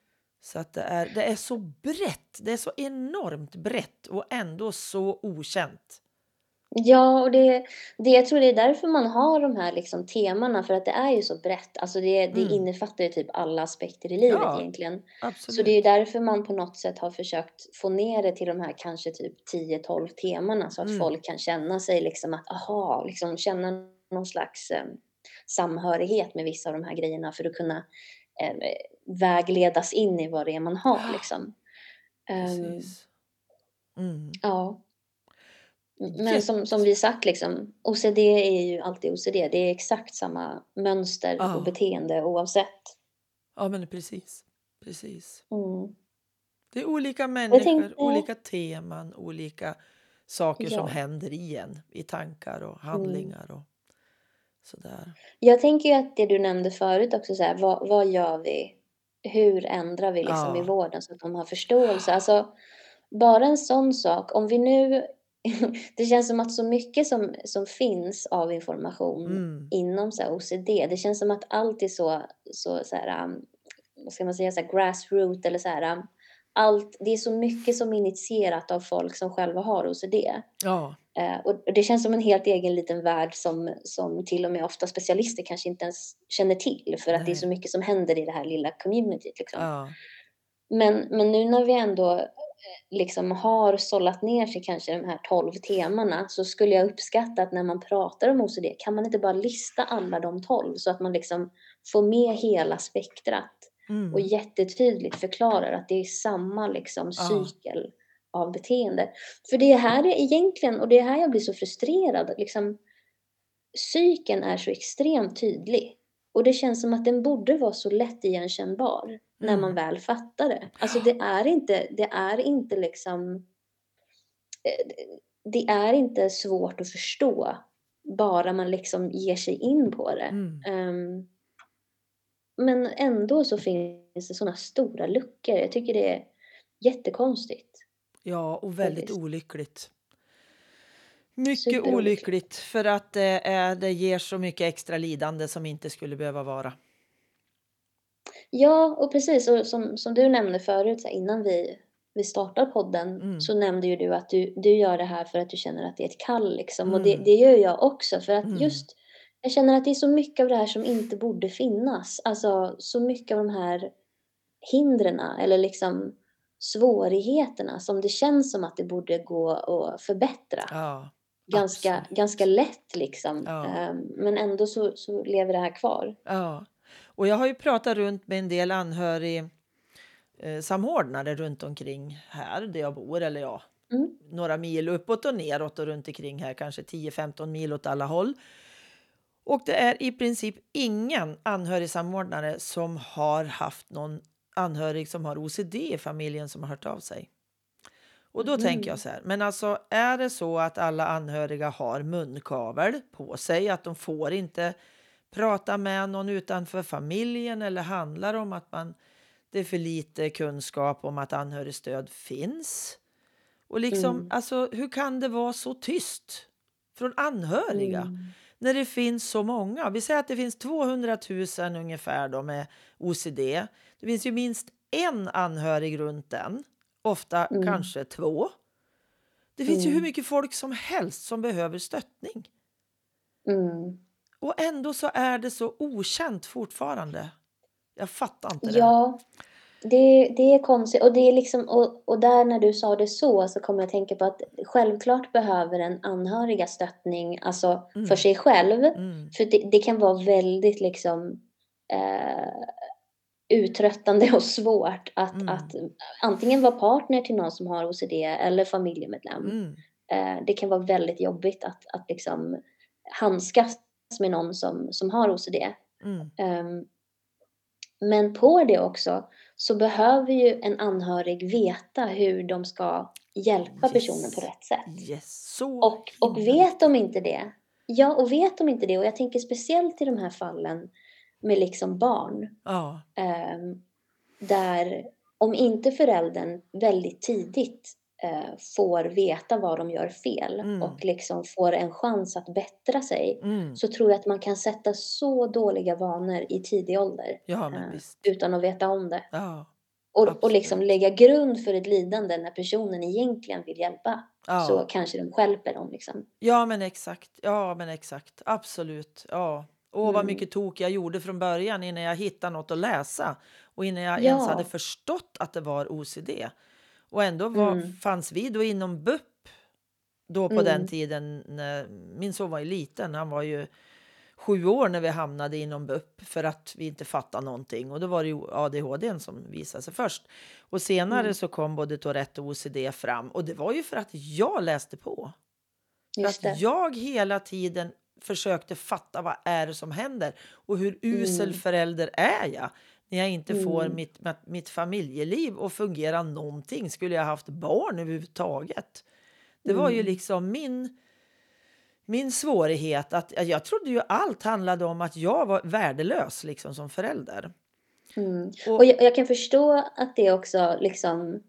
Så att det är, det är så brett, det är så enormt brett och ändå så okänt. Ja, och det, det, jag tror det är därför man har de här liksom temana, för att det är ju så brett. Alltså det, det Mm. innefattar ju typ alla aspekter i livet Ja, egentligen. Absolut. Så det är därför man på något sätt har försökt få ner det till de här kanske typ 10-12 temana så att Mm. folk kan känna sig liksom att, aha, liksom känna någon slags eh, samhörighet med vissa av de här grejerna för att kunna eh, vägledas in i vad det är man har liksom. Precis. Mm. Ja. Men som, som vi sagt, liksom, OCD är ju alltid OCD. Det är exakt samma mönster Ja. och beteende oavsett. Ja, men precis. Precis. Mm. Det är olika människor, tänkte- olika teman, olika saker som Ja. händer i en i tankar och handlingar och sådär. Jag tänker att det du nämnde förut också, så här, vad, vad gör vi? Hur ändrar vi liksom Ja. i vården så att de har förståelse? Alltså, bara en sån sak. Om vi nu... det känns som att så mycket som, som finns av information Mm. inom så OCD, det känns som att allt är så, så, så här, um, vad ska man säga, så här, grassroot eller så här, um, allt, det är så mycket som är initierat av folk som själva har OCD. Ja, Eh, och det känns som en helt egen liten värld som, som till och med ofta specialister kanske inte ens känner till för att det är så mycket som händer i det här lilla communityt. Liksom. ja, Men, men nu när vi ändå eh, liksom har sållat ner sig kanske de här 12 temana så skulle jag uppskatta att när man pratar om OCD kan man inte bara lista alla de 12 så att man liksom får med hela spektrat mm. och jättetydligt förklarar att det är samma liksom Ja. cykel av beteende. För det här är egentligen, och det är här jag blir så frustrerad, liksom cykeln är så extremt tydlig. Och det känns som att den borde vara så lätt igenkännbar när Mm. man väl fattar det. Alltså det är inte, det är inte liksom, eh, det är inte svårt att förstå bara man liksom ger sig in på det. Mm. Ehm, men ändå så finns det sådana stora luckor. Jag tycker det är jättekonstigt. ja, och väldigt Faktiskt. olyckligt. Mycket olyckligt för att det, är, det ger så mycket extra lidande som inte skulle behöva vara. Ja, och precis. Och som, som du nämnde förut, innan vi, vi startar podden, Mm. så nämnde ju du att du, du gör det här för att du känner att det är ett kall. Liksom. Och det, Mm. det gör jag också. För att Mm. just, jag känner att det är så mycket av det här som inte borde finnas. Alltså så mycket av de här hindren eller liksom svårigheterna som det känns som att det borde gå att förbättra. Ja, ganska, absolut. ganska lätt liksom. Ja. Ehm, Men ändå så, så lever det här kvar. ja. Och jag har ju pratat runt med en del anhörig eh, samordnare runt omkring här där jag bor, eller ja, Mm. några mil uppåt och neråt och runt omkring här, kanske 10-15 mil åt alla håll. Och det är i princip ingen anhörigsamordnare som har haft någon anhörig som har OCD i familjen som har hört av sig. Och då tänker jag så här, men alltså är det så att alla anhöriga har munkavel på sig, att de får inte prata med någon utanför familjen eller handlar om att man, det är för lite kunskap om att anhörigstöd finns? Och liksom, Mm. alltså hur kan det vara så tyst från anhöriga? Mm. När det finns så många. Vi säger att det finns 200 000 ungefär då med OCD. Det finns ju minst en anhörig runt den, ofta Mm. kanske två. Det finns ju Mm. hur mycket folk som helst som behöver stöttning. Mm. Och ändå så är det så okänt fortfarande. Jag fattar inte det. Ja, det, det är konstigt. Och, det är liksom, och, och där när du sa det så, så kommer jag att tänka på att självklart behöver en anhöriga stöttning alltså Mm. för sig själv. Mm. För det, det kan vara väldigt liksom eh, uttröttande och svårt att, Mm. att antingen vara partner till någon som har OCD eller familjemedlem. Mm. Eh, det kan vara väldigt jobbigt att, att liksom handskas med någon som, som har OCD. Mm. Ehm, men på det också så behöver ju en anhörig veta hur de ska hjälpa Yes. personen på rätt sätt. Yes, så Och, och vet de inte det, ja och vet de inte det, och jag tänker speciellt i de här fallen med liksom barn, Ja, ehm, där om inte föräldern väldigt tidigt eh, får veta vad de gör fel Mm. och liksom får en chans att bättra sig, mm. så tror jag att man kan sätta så dåliga vanor i tidig ålder ja eh, utan att veta om det. Ja, Och, och liksom lägga grund för ett lidande när personen egentligen vill hjälpa. ja. Så kanske de stjälper dem liksom. Ja, men exakt. Ja, men exakt. Absolut. Ja. Åh, vad Mm. mycket tok jag gjorde från början innan jag hittade något att läsa och innan jag Ja. ens hade förstått att det var OCD. Och ändå var, Mm. fanns vi då inom BUP då på Mm. den tiden. När, min son var ju liten. Han var ju sju år när vi hamnade inom BUP för att vi inte fattade någonting. Och då var det ju ADHD som visade sig först. Och senare Mm. så kom både Tourette och OCD fram. Och det var ju för att jag läste på. Just att det. jag hela tiden försökte fatta vad är det som händer och hur usel Mm. förälder är jag när jag inte får Mm. mitt, mitt, mitt familjeliv att fungera någonting. Skulle jag haft barn överhuvudtaget? Det var ju Mm. liksom min, min svårighet. att Jag trodde ju allt handlade om att jag var värdelös liksom, som förälder. Mm. Och- Och jag, jag kan förstå att det också liksom...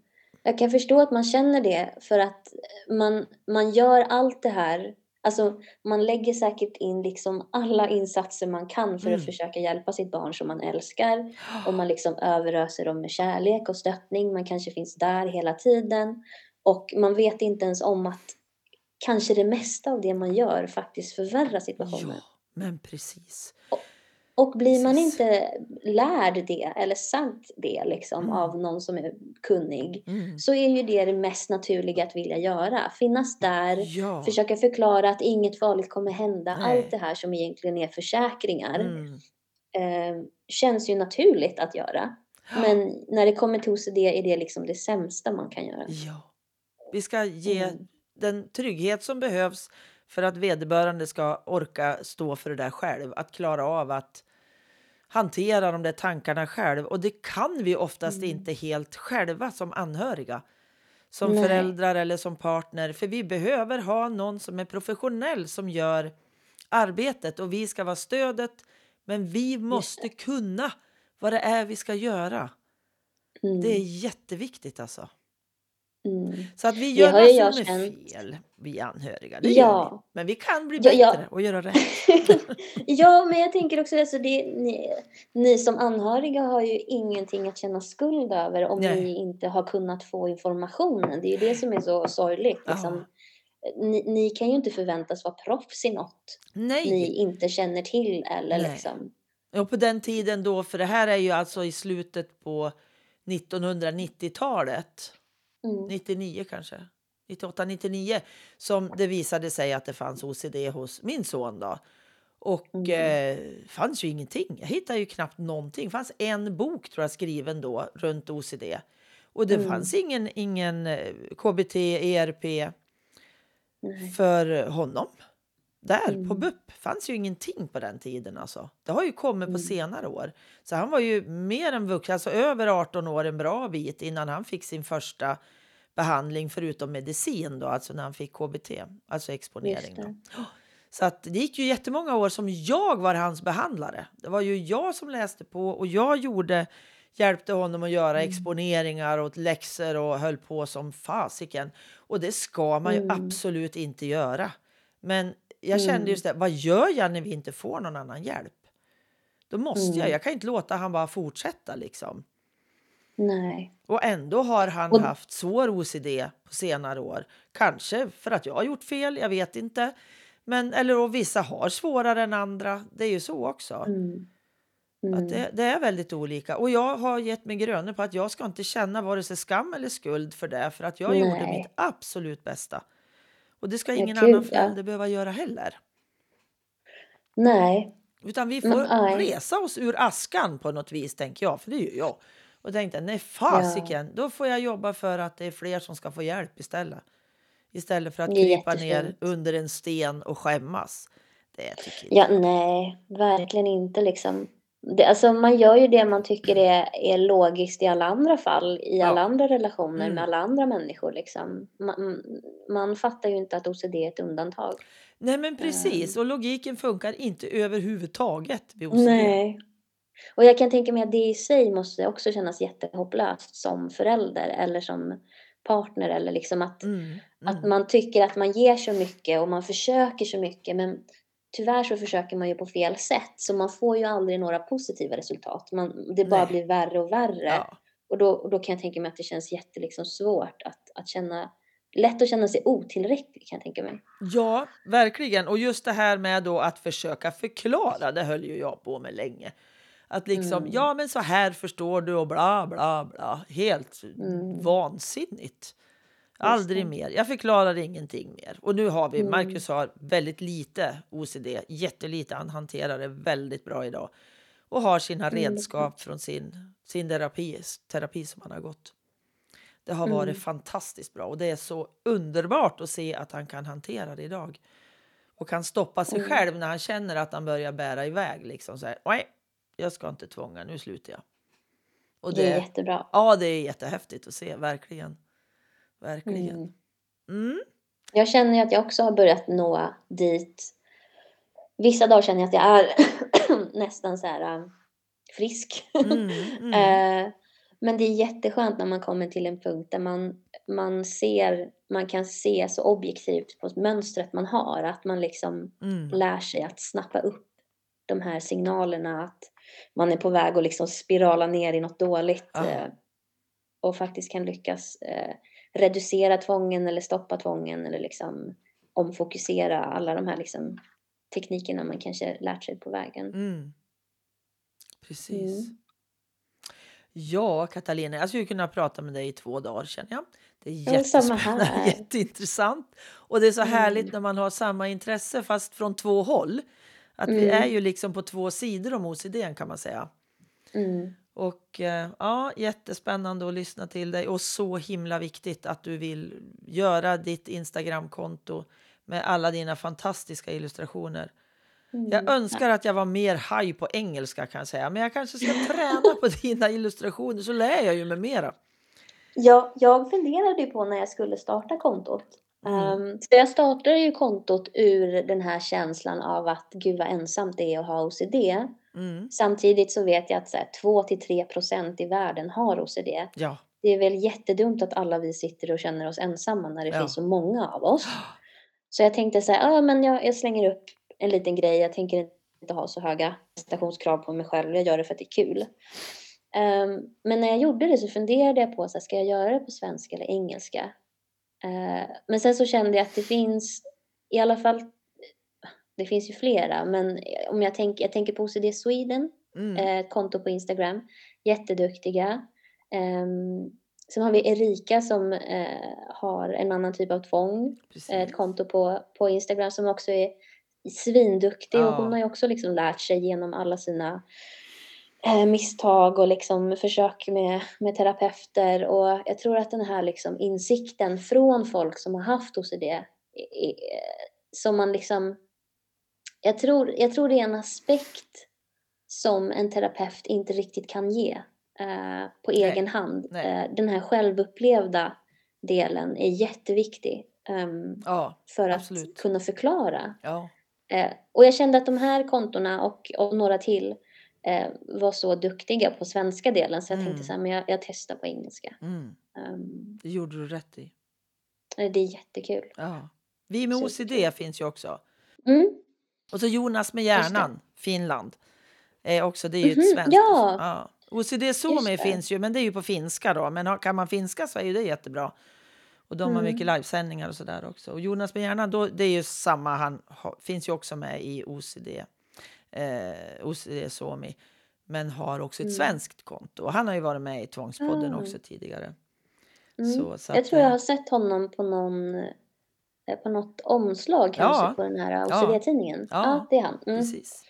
Jag kan förstå att man känner det för att man, man gör allt det här. Alltså man lägger säkert in liksom alla insatser man kan för Mm. att försöka hjälpa sitt barn som man älskar. Och man liksom överöser dem med kärlek och stöttning. Man kanske finns där hela tiden. Och man vet inte ens om att kanske det mesta av det man gör faktiskt förvärrar situationen. Ja, men precis. Och blir man inte lärd det eller sagt det liksom Mm. av någon som är kunnig Mm. så är ju det det mest naturliga att vilja göra. Finnas där, Ja. försöka förklara att inget farligt kommer hända. Nej. Allt det här som egentligen är försäkringar Mm. eh, känns ju naturligt att göra. Men när det kommer till OCD är det liksom det sämsta man kan göra. Ja. Vi ska ge Mm. den trygghet som behövs för att vederbörande ska orka stå för det där själv. Att klara av att hantera de där tankarna själv. Och det kan vi oftast Mm. inte helt själva som anhöriga. Som Nej. föräldrar eller som partner. För vi behöver ha någon som är professionell som gör arbetet. Och vi ska vara stödet. Men vi måste kunna vad det är vi ska göra. Mm. Det är jätteviktigt alltså. Mm. Så att vi Det gör jag med känt. fel, vi anhöriga. Det Ja. vi. Men vi kan bli Ja, ja. bättre och göra rätt. ja, men jag tänker också alltså det, ni, ni som anhöriga har ju ingenting att känna skuld över om Nej. ni inte har kunnat få informationen. Det är ju det som är så sorgligt. Liksom. Ni, ni kan ju inte förväntas vara proffs i något Nej. ni inte känner till eller Nej. liksom. Och på den tiden då, för det här är ju alltså i slutet på 1990-talet, Mm. 99 kanske, 98, 99, som det visade sig att det fanns OCD hos min son då. Och Mm. eh, fanns ju ingenting. Jag hittade ju knappt någonting. Det fanns en bok tror jag skriven då runt OCD. Och det Mm. fanns ingen, ingen eh, KBT, ERP Nej. för honom. Där på Mm. BUP fanns ju ingenting på den tiden. Alltså. Det har ju kommit på Mm. senare år. Så han var ju mer än vuxen, alltså över 18 år en bra bit innan han fick sin första behandling förutom medicin då, alltså när han fick KBT, alltså exponering. Då. Så att det gick ju jättemånga år som jag var hans behandlare. Det var ju jag som läste på och jag gjorde, hjälpte honom att göra Mm. exponeringar och läxor och höll på som fasiken. Och det ska man ju Mm. absolut inte göra. Men jag kände Mm. just det, vad gör jag när vi inte får någon annan hjälp? Då måste jag, Mm. jag kan inte låta han bara fortsätta liksom. Nej. Och ändå har han Och- haft svår OCD på senare år. Kanske för att jag har gjort fel, jag vet inte. Men, eller och vissa har svårare än andra. Det är ju så också. Mm. Att Mm. det, det är väldigt olika. Och jag har gett mig gröna på att jag ska inte känna vare sig skam eller skuld för det. För att jag gjorde Nej. mitt absolut bästa. Och det ska Ja, ingen gud, annan ja. förälder behöva göra heller. Nej. Utan vi får nej. resa oss ur askan på något vis, tänker jag. För det gör jag. Och tänkte, nej fasiken, då får jag jobba för att det är fler som ska få hjälp istället. Istället för att krypa ner under en sten och skämmas. Det tycker inte Ja, jag. nej, verkligen inte liksom. Det, alltså man gör ju det man tycker är, är logiskt i alla andra fall, i Ja. alla andra relationer Mm. med alla andra människor liksom. Man, man fattar ju inte att OCD är ett undantag. Nej men precis, och logiken funkar inte överhuvudtaget vid OCD. Nej. Och jag kan tänka mig att det i sig måste också kännas jättehopplöst som förälder eller som partner eller liksom att, Mm, att mm. man tycker att man ger så mycket och man försöker så mycket men tyvärr så försöker man ju på fel sätt så man får ju aldrig några positiva resultat. Man, det bara Nej. blir värre och värre. Ja. Och då, och då kan jag tänka mig att det känns jätte liksom svårt att, att känna, lätt att känna sig otillräcklig kan jag tänka mig. ja, verkligen. Och just det här med då att försöka förklara, det höll ju jag på med länge. Att liksom, Mm. ja men så här förstår du och bla bla bla. Helt Mm. vansinnigt. Aldrig mer. Jag förklarar ingenting mer. Och nu har vi, Mm. Marcus har väldigt lite OCD, jättelite. Han hanterar det väldigt bra idag. Och har sina Mm, redskap från sin, sin terapi, terapi som han har gått. Det har varit Mm. fantastiskt bra och det är så underbart att se att han kan hantera det idag. Och kan stoppa sig Mm. själv när han känner att han börjar bära iväg. Liksom så här, nej, jag ska inte tvånga, nu slutar jag. Och Det är det, jättebra. ja, det är jättehäftigt att se, verkligen. Verkligen. Mm. Mm. Jag känner ju att jag också har börjat nå dit. Vissa dagar känner jag att jag är nästan så här äh, frisk. Mm, mm. Eh, Men det är jätteskönt när man kommer till en punkt där man, man ser, man kan se så objektivt på mönstret man har. Att man liksom Mm. lär sig att snappa upp de här signalerna att man är på väg att liksom spirala ner i något dåligt. Ja. eh, Och faktiskt kan lyckas eh, reducera tvången eller stoppa tvången eller liksom omfokusera alla de här liksom teknikerna man kanske lärt sig på vägen. Mm. Precis. Mm. Ja, Katalina, jag skulle kunna prata med dig i två dagar känner jag. Det är Ja, jättespännande, här. jätteintressant. Och det är så Mm. härligt när man har samma intresse fast från två håll. Att vi Mm. är ju liksom på två sidor om OCD kan man säga. Mm. Och eh, ja, jättespännande att lyssna till dig och så himla viktigt att du vill göra ditt Instagramkonto med alla dina fantastiska illustrationer. Jag Mm. önskar att jag var mer haj på engelska kan jag säga, men jag kanske ska träna på dina illustrationer så lär jag ju mig mera. Ja, jag funderade ju på när jag skulle starta kontot. Mm. Ehm, så jag startade ju kontot ur den här känslan av att gud vad ensamt det är att ha OCD. Mm. Samtidigt så vet jag att så här, 2-3% i världen har OCD. Ja, Det är väl jättedumt att alla vi sitter och känner oss ensamma när det Ja. finns så många av oss. Så jag tänkte så här, ah, men jag, jag slänger upp en liten grej. Jag tänker inte ha så höga prestationskrav på mig själv. Jag gör det för att det är kul. Ehm, men när jag gjorde det så funderade jag på, så här, ska jag göra det på svenska eller engelska? Eh, men sen så kände jag att det finns, i alla fall, det finns ju flera, men om jag tänker, jag tänker på OCD Sweden, mm. eh, ett konto på Instagram, jätteduktiga. Ehm, sen har vi Erika som eh, har en annan typ av tvång. Precis. Ett konto på, på Instagram som också är svinduktig och Ja. hon har ju också liksom lärt sig genom alla sina eh, misstag och liksom försök med, med terapeuter och jag tror att den här liksom insikten från folk som har haft OCD som man liksom jag tror, jag tror det är en aspekt som en terapeut inte riktigt kan ge eh, på Nej, egen hand. nej. Eh, den här självupplevda delen är jätteviktig ehm, Ja, för att absolut. kunna förklara. ja. Eh, och jag kände att de här kontona och, och några till eh, var så duktiga på svenska delen så jag Mm. tänkte så här, men jag, jag testar på engelska. Mm. Ehm, Det gjorde du rätt i. eh, det är jättekul. Ja. Vi med. OCD finns ju också. Mm. Och så Jonas med hjärnan, Finland. Är också, det är ju Mhm, ett svenskt. ja. OCD Just Suomi finns ju, men det är ju på finska då. Men har- kan man finska så är ju det jättebra. Och de har Mm. mycket livesändningar och sådär också. Och Jonas med hjärnan, då, det är ju samma, han ha, finns ju också med i OCD. Eh, OCD Suomi. Men har också ett Mm. svenskt konto. Och han har ju varit med i Tvångspodden Ah. också tidigare. Mm. Så, så jag att, tror jag eh, har sett honom på någon eh, på något omslag kanske Ja. på den här. OCD-tidningen. Ja. Ja. det är han. Mm. Precis.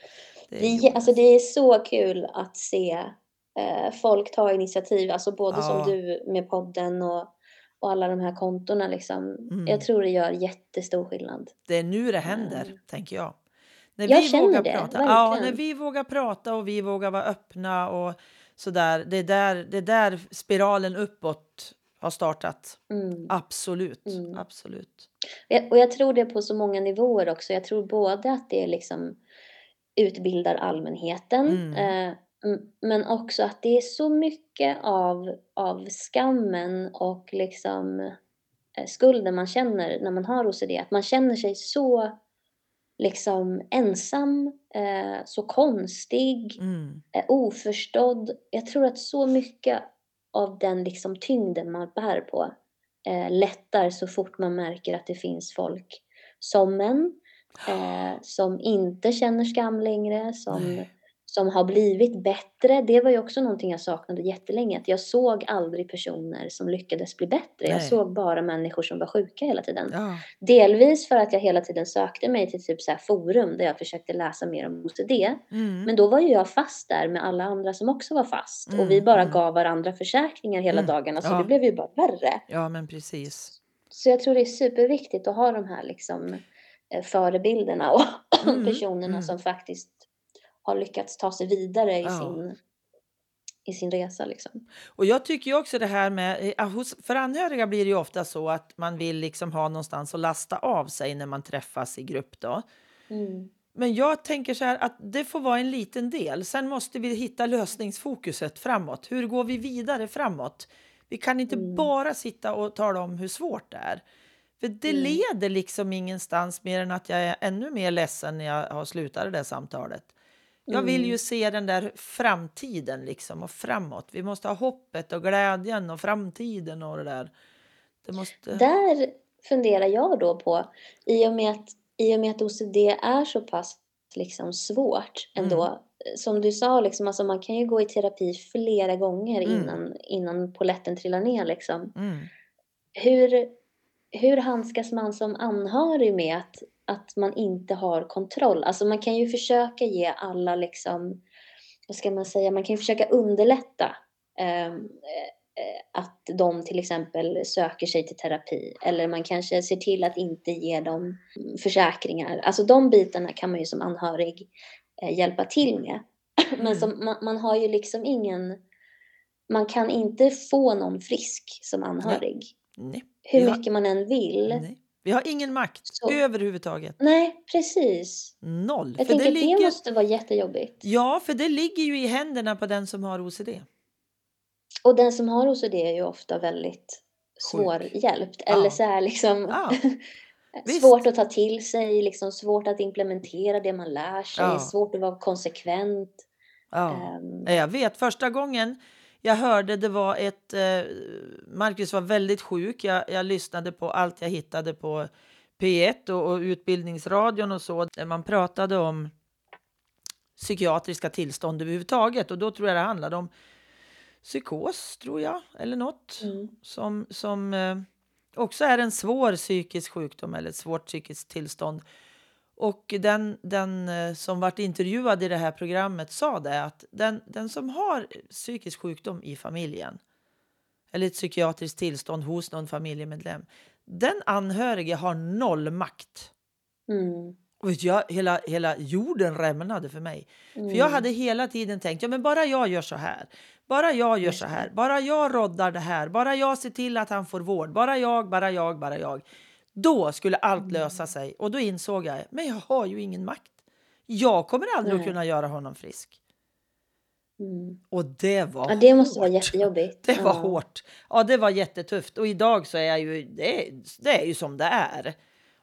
Det är Det, alltså det är så kul att se eh, folk ta initiativ, alltså både Ja. som du med podden och, och alla de här kontona liksom. Mm. Jag tror det gör jättestor skillnad. Det är nu det händer, Mm. tänker jag. När Jag vi känner vågar det, prata. Ja, när vi vågar prata och vi vågar vara öppna och sådär. Det är där, det är där spiralen uppåt har startat. Mm. Absolut, Mm. absolut. Jag- Och jag tror det på så många nivåer också. Jag tror både att det liksom utbildar allmänheten Mm. eh, men också att det är så mycket av, av skammen och liksom eh, skulden man känner när man har OCD. Att man känner sig så liksom ensam, eh, så konstig, Mm. eh, oförstådd. Jag tror att så mycket av den liksom tyngden man bär på eh, lättar så fort man märker att det finns folk som en, som inte känner skam längre, som, Nej. Som har blivit bättre. Det var ju också någonting jag saknade jättelänge, att jag såg aldrig personer som lyckades bli bättre. Jag Nej. såg bara människor som var sjuka hela tiden. Ja. Delvis för att jag hela tiden sökte mig till typ så forum där jag försökte läsa mer om OCD. Mm. Men då var ju jag fast där med alla andra som också var fast. och vi Mm, bara mm. gav varandra försäkringar hela Mm, dagarna. Så ja. det blev ju bara värre. ja, men precis. Så jag tror det är superviktigt att ha de här liksom eh, förebilderna och Mm, personerna mm. som faktiskt har lyckats ta sig vidare i, Ja. sin, i sin resa. Liksom. Och jag tycker också det här med, eh, hos, för anhöriga blir det ofta så att man vill liksom ha någonstans att lasta av sig när man träffas i grupp då. Mm. Men jag tänker så här att det får vara en liten del. Sen måste vi hitta lösningsfokuset framåt. Hur går vi vidare framåt? Vi kan inte Mm. bara sitta och tala om hur svårt det är. För det Mm. leder liksom ingenstans mer än att jag är ännu mer ledsen när jag har slutat det där samtalet. Jag vill Mm. ju se den där framtiden liksom och framåt. Vi måste ha hoppet och glädjen och framtiden och det där. Det måste... Där funderar jag då på, i och med att, i och med att OCD är så pass liksom svårt ändå. Mm. Som du sa, liksom, alltså man kan ju gå i terapi flera gånger Mm. innan, innan poletten trillar ner. Liksom. Mm. Hur, hur handskas man som anhörig med att, att man inte har kontroll? Alltså man kan ju försöka ge alla liksom, vad ska man säga, man kan ju försöka underlätta ehm, eh, att de till exempel söker sig till terapi. Eller man kanske ser till att inte ge dem försäkringar. Alltså de bitarna kan man ju som anhörig eh, hjälpa till med. Men Mm. som, man, man har ju liksom ingen, man kan inte få någon frisk som anhörig. Nej. Hur Vi har- mycket man än vill. Nej. Vi har ingen makt Så- överhuvudtaget. Nej, precis. Noll. Jag för det ligger... det måste vara jättejobbigt. Ja, för det ligger ju i händerna på den som har OCD. Och den som har OCD är ju ofta väldigt svårhjälpt. Ja. Eller så här liksom Ja, svårt att ta till sig, liksom svårt att implementera det man lär sig, Ja. svårt att vara konsekvent. ja. Ehm, Jag vet, första gången jag hörde det var ett... Eh, Marcus var väldigt sjuk. Jag, jag lyssnade på allt jag hittade på P1 och, och Utbildningsradion och så. Där man pratade om psykiatriska tillstånd överhuvudtaget. Och då tror jag det handlade om psykos, tror jag, eller något. Mm. Som, som eh, också är en svår psykisk sjukdom eller ett svårt psykiskt tillstånd. Och den, den eh, som varit intervjuad i det här programmet sa det att den, den som har psykisk sjukdom i familjen eller ett psykiatriskt tillstånd hos någon familjemedlem, den anhörige har noll makt. Mm. Och vet jag, hela, hela jorden rämnade för mig. För jag hade hela tiden tänkt, ja men bara jag gör så här. Bara jag gör så här. Bara jag roddar det här. Bara jag ser till att han får vård. Bara jag, bara jag, bara jag. Då skulle allt lösa sig. Och då insåg jag, men jag har ju ingen makt. Jag kommer aldrig att Nej. kunna göra honom frisk. Mm. Och det var Ja, det måste vara hårt. jättejobbigt. Det var Ja. hårt. Ja, det var jättetufft. Och idag så är jag ju, det är, det är ju som det är.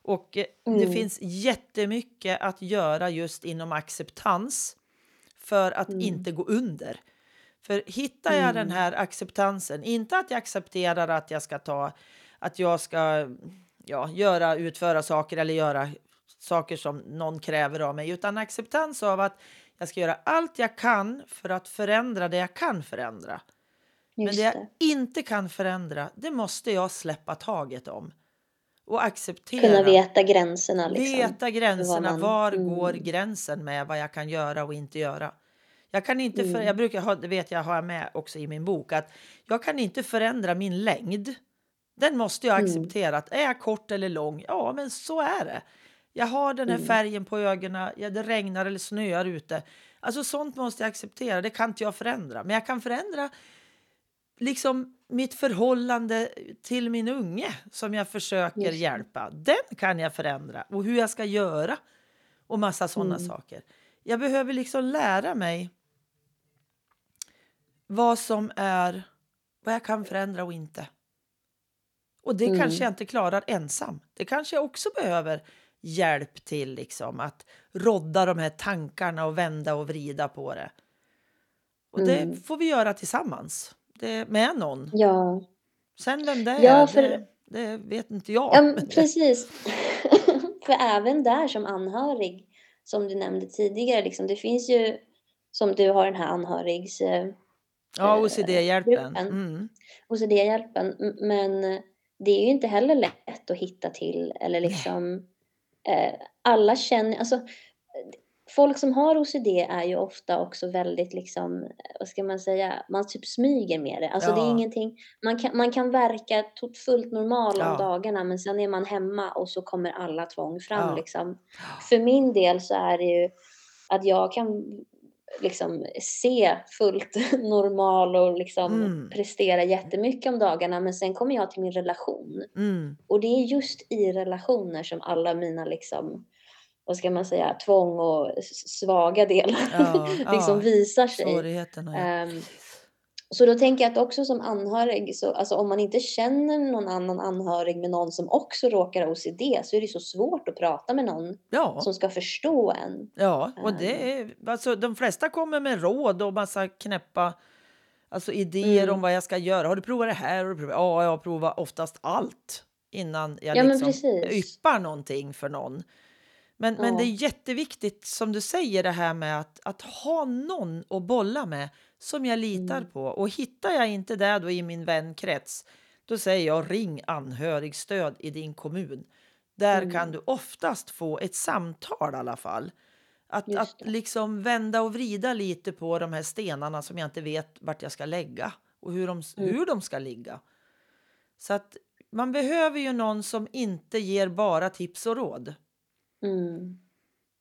Och eh, det Mm. finns jättemycket att göra just inom acceptans för att Mm. inte gå under. För hittar jag den Mm. här acceptansen, inte att jag accepterar att jag ska ta, att jag ska ja, göra, utföra saker eller göra saker som någon kräver av mig, utan acceptans av att jag ska göra allt jag kan för att förändra det jag kan förändra. Men Just det jag inte kan förändra, det måste jag släppa taget om. Och acceptera. Kunna veta gränserna liksom. Veta gränserna. man- Var mm. går gränsen med vad jag kan göra och inte göra? Jag kan inte, för, Mm. jag brukar ha, det vet jag har jag med också i min bok, att jag kan inte förändra min längd. Den måste jag Mm. acceptera. Att är jag kort eller lång? Ja, men så är det. Jag har den här Mm. färgen på ögonen, ja, det regnar eller snöar ute. Alltså sånt måste jag acceptera, det kan inte jag förändra. Men jag kan förändra liksom mitt förhållande till min unge som jag försöker det. hjälpa. Den kan jag förändra och hur jag ska göra och massa sådana Mm. saker. Jag behöver liksom lära mig vad som är vad jag kan förändra och inte. Och det Mm. kanske jag inte klarar ensam. Det kanske jag också behöver hjälp till liksom att rodda de här tankarna och vända och vrida på det. Och det Mm. får vi göra tillsammans. Det, med någon. Ja, Sen vem det Ja, är, för- det, det vet inte jag. ja det- precis. För även där som anhörig, som du nämnde tidigare, liksom, det finns ju som du har den här anhörigs eh, ja, eh, OCD-hjälpen. gruppen. Mm. OCD-hjälpen. Men det är ju inte heller lätt att hitta till eller liksom eh, alla känner, alltså folk som har OCD är ju ofta också väldigt liksom, vad ska man säga, man typ smyger med det. Alltså det är Ja. ingenting, man kan, man kan verka tot- fullt normal Ja. om dagarna men sen är man hemma och så kommer alla tvång fram Ja. liksom. För min del så är det ju att jag kan liksom se fullt normal och liksom Mm. prestera jättemycket om dagarna men sen kommer jag till min relation Mm. och det är just i relationer som alla mina liksom vad ska man säga, tvång och svaga delar Ja, liksom ja. visar sig. Svårigheterna. Ehm, så då tänker jag att också som anhörig, så, alltså om man inte känner någon annan anhörig med någon som också råkar ha OCD så är det så svårt att prata med någon ja. som ska förstå en. Ja, och det är, alltså, de flesta kommer med råd och massa knäppa alltså, idéer Mm. om vad jag ska göra. Har du provat det här? Har du provat? Ja, jag provar oftast allt innan jag Ja, men liksom yppar någonting för någon. Men, men Ja. det är jätteviktigt som du säger det här med att, att ha någon att bolla med som jag litar Mm. på. Och hittar jag inte det då i min vänkrets, då säger jag ring anhörigstöd i din kommun. Där Mm. kan du oftast få ett samtal i alla fall. Att, att liksom vända och vrida lite på de här stenarna som jag inte vet vart jag ska lägga och hur de, Mm. hur de ska ligga. Så att man behöver ju någon som inte ger bara tips och råd. Mm.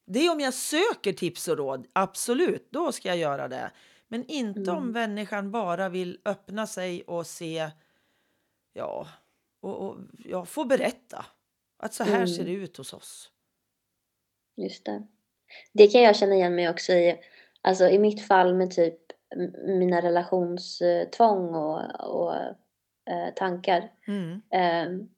Det är om jag söker tips och råd, absolut, då ska jag göra det. Men inte om Mm. människan bara vill öppna sig och se, ja, och, och ja, få berätta att så här Mm. ser det ut hos oss. Just det. Det kan jag känna igen mig också i, alltså i mitt fall med typ mina relationstvång och, och eh, tankar. Mm. Ehm,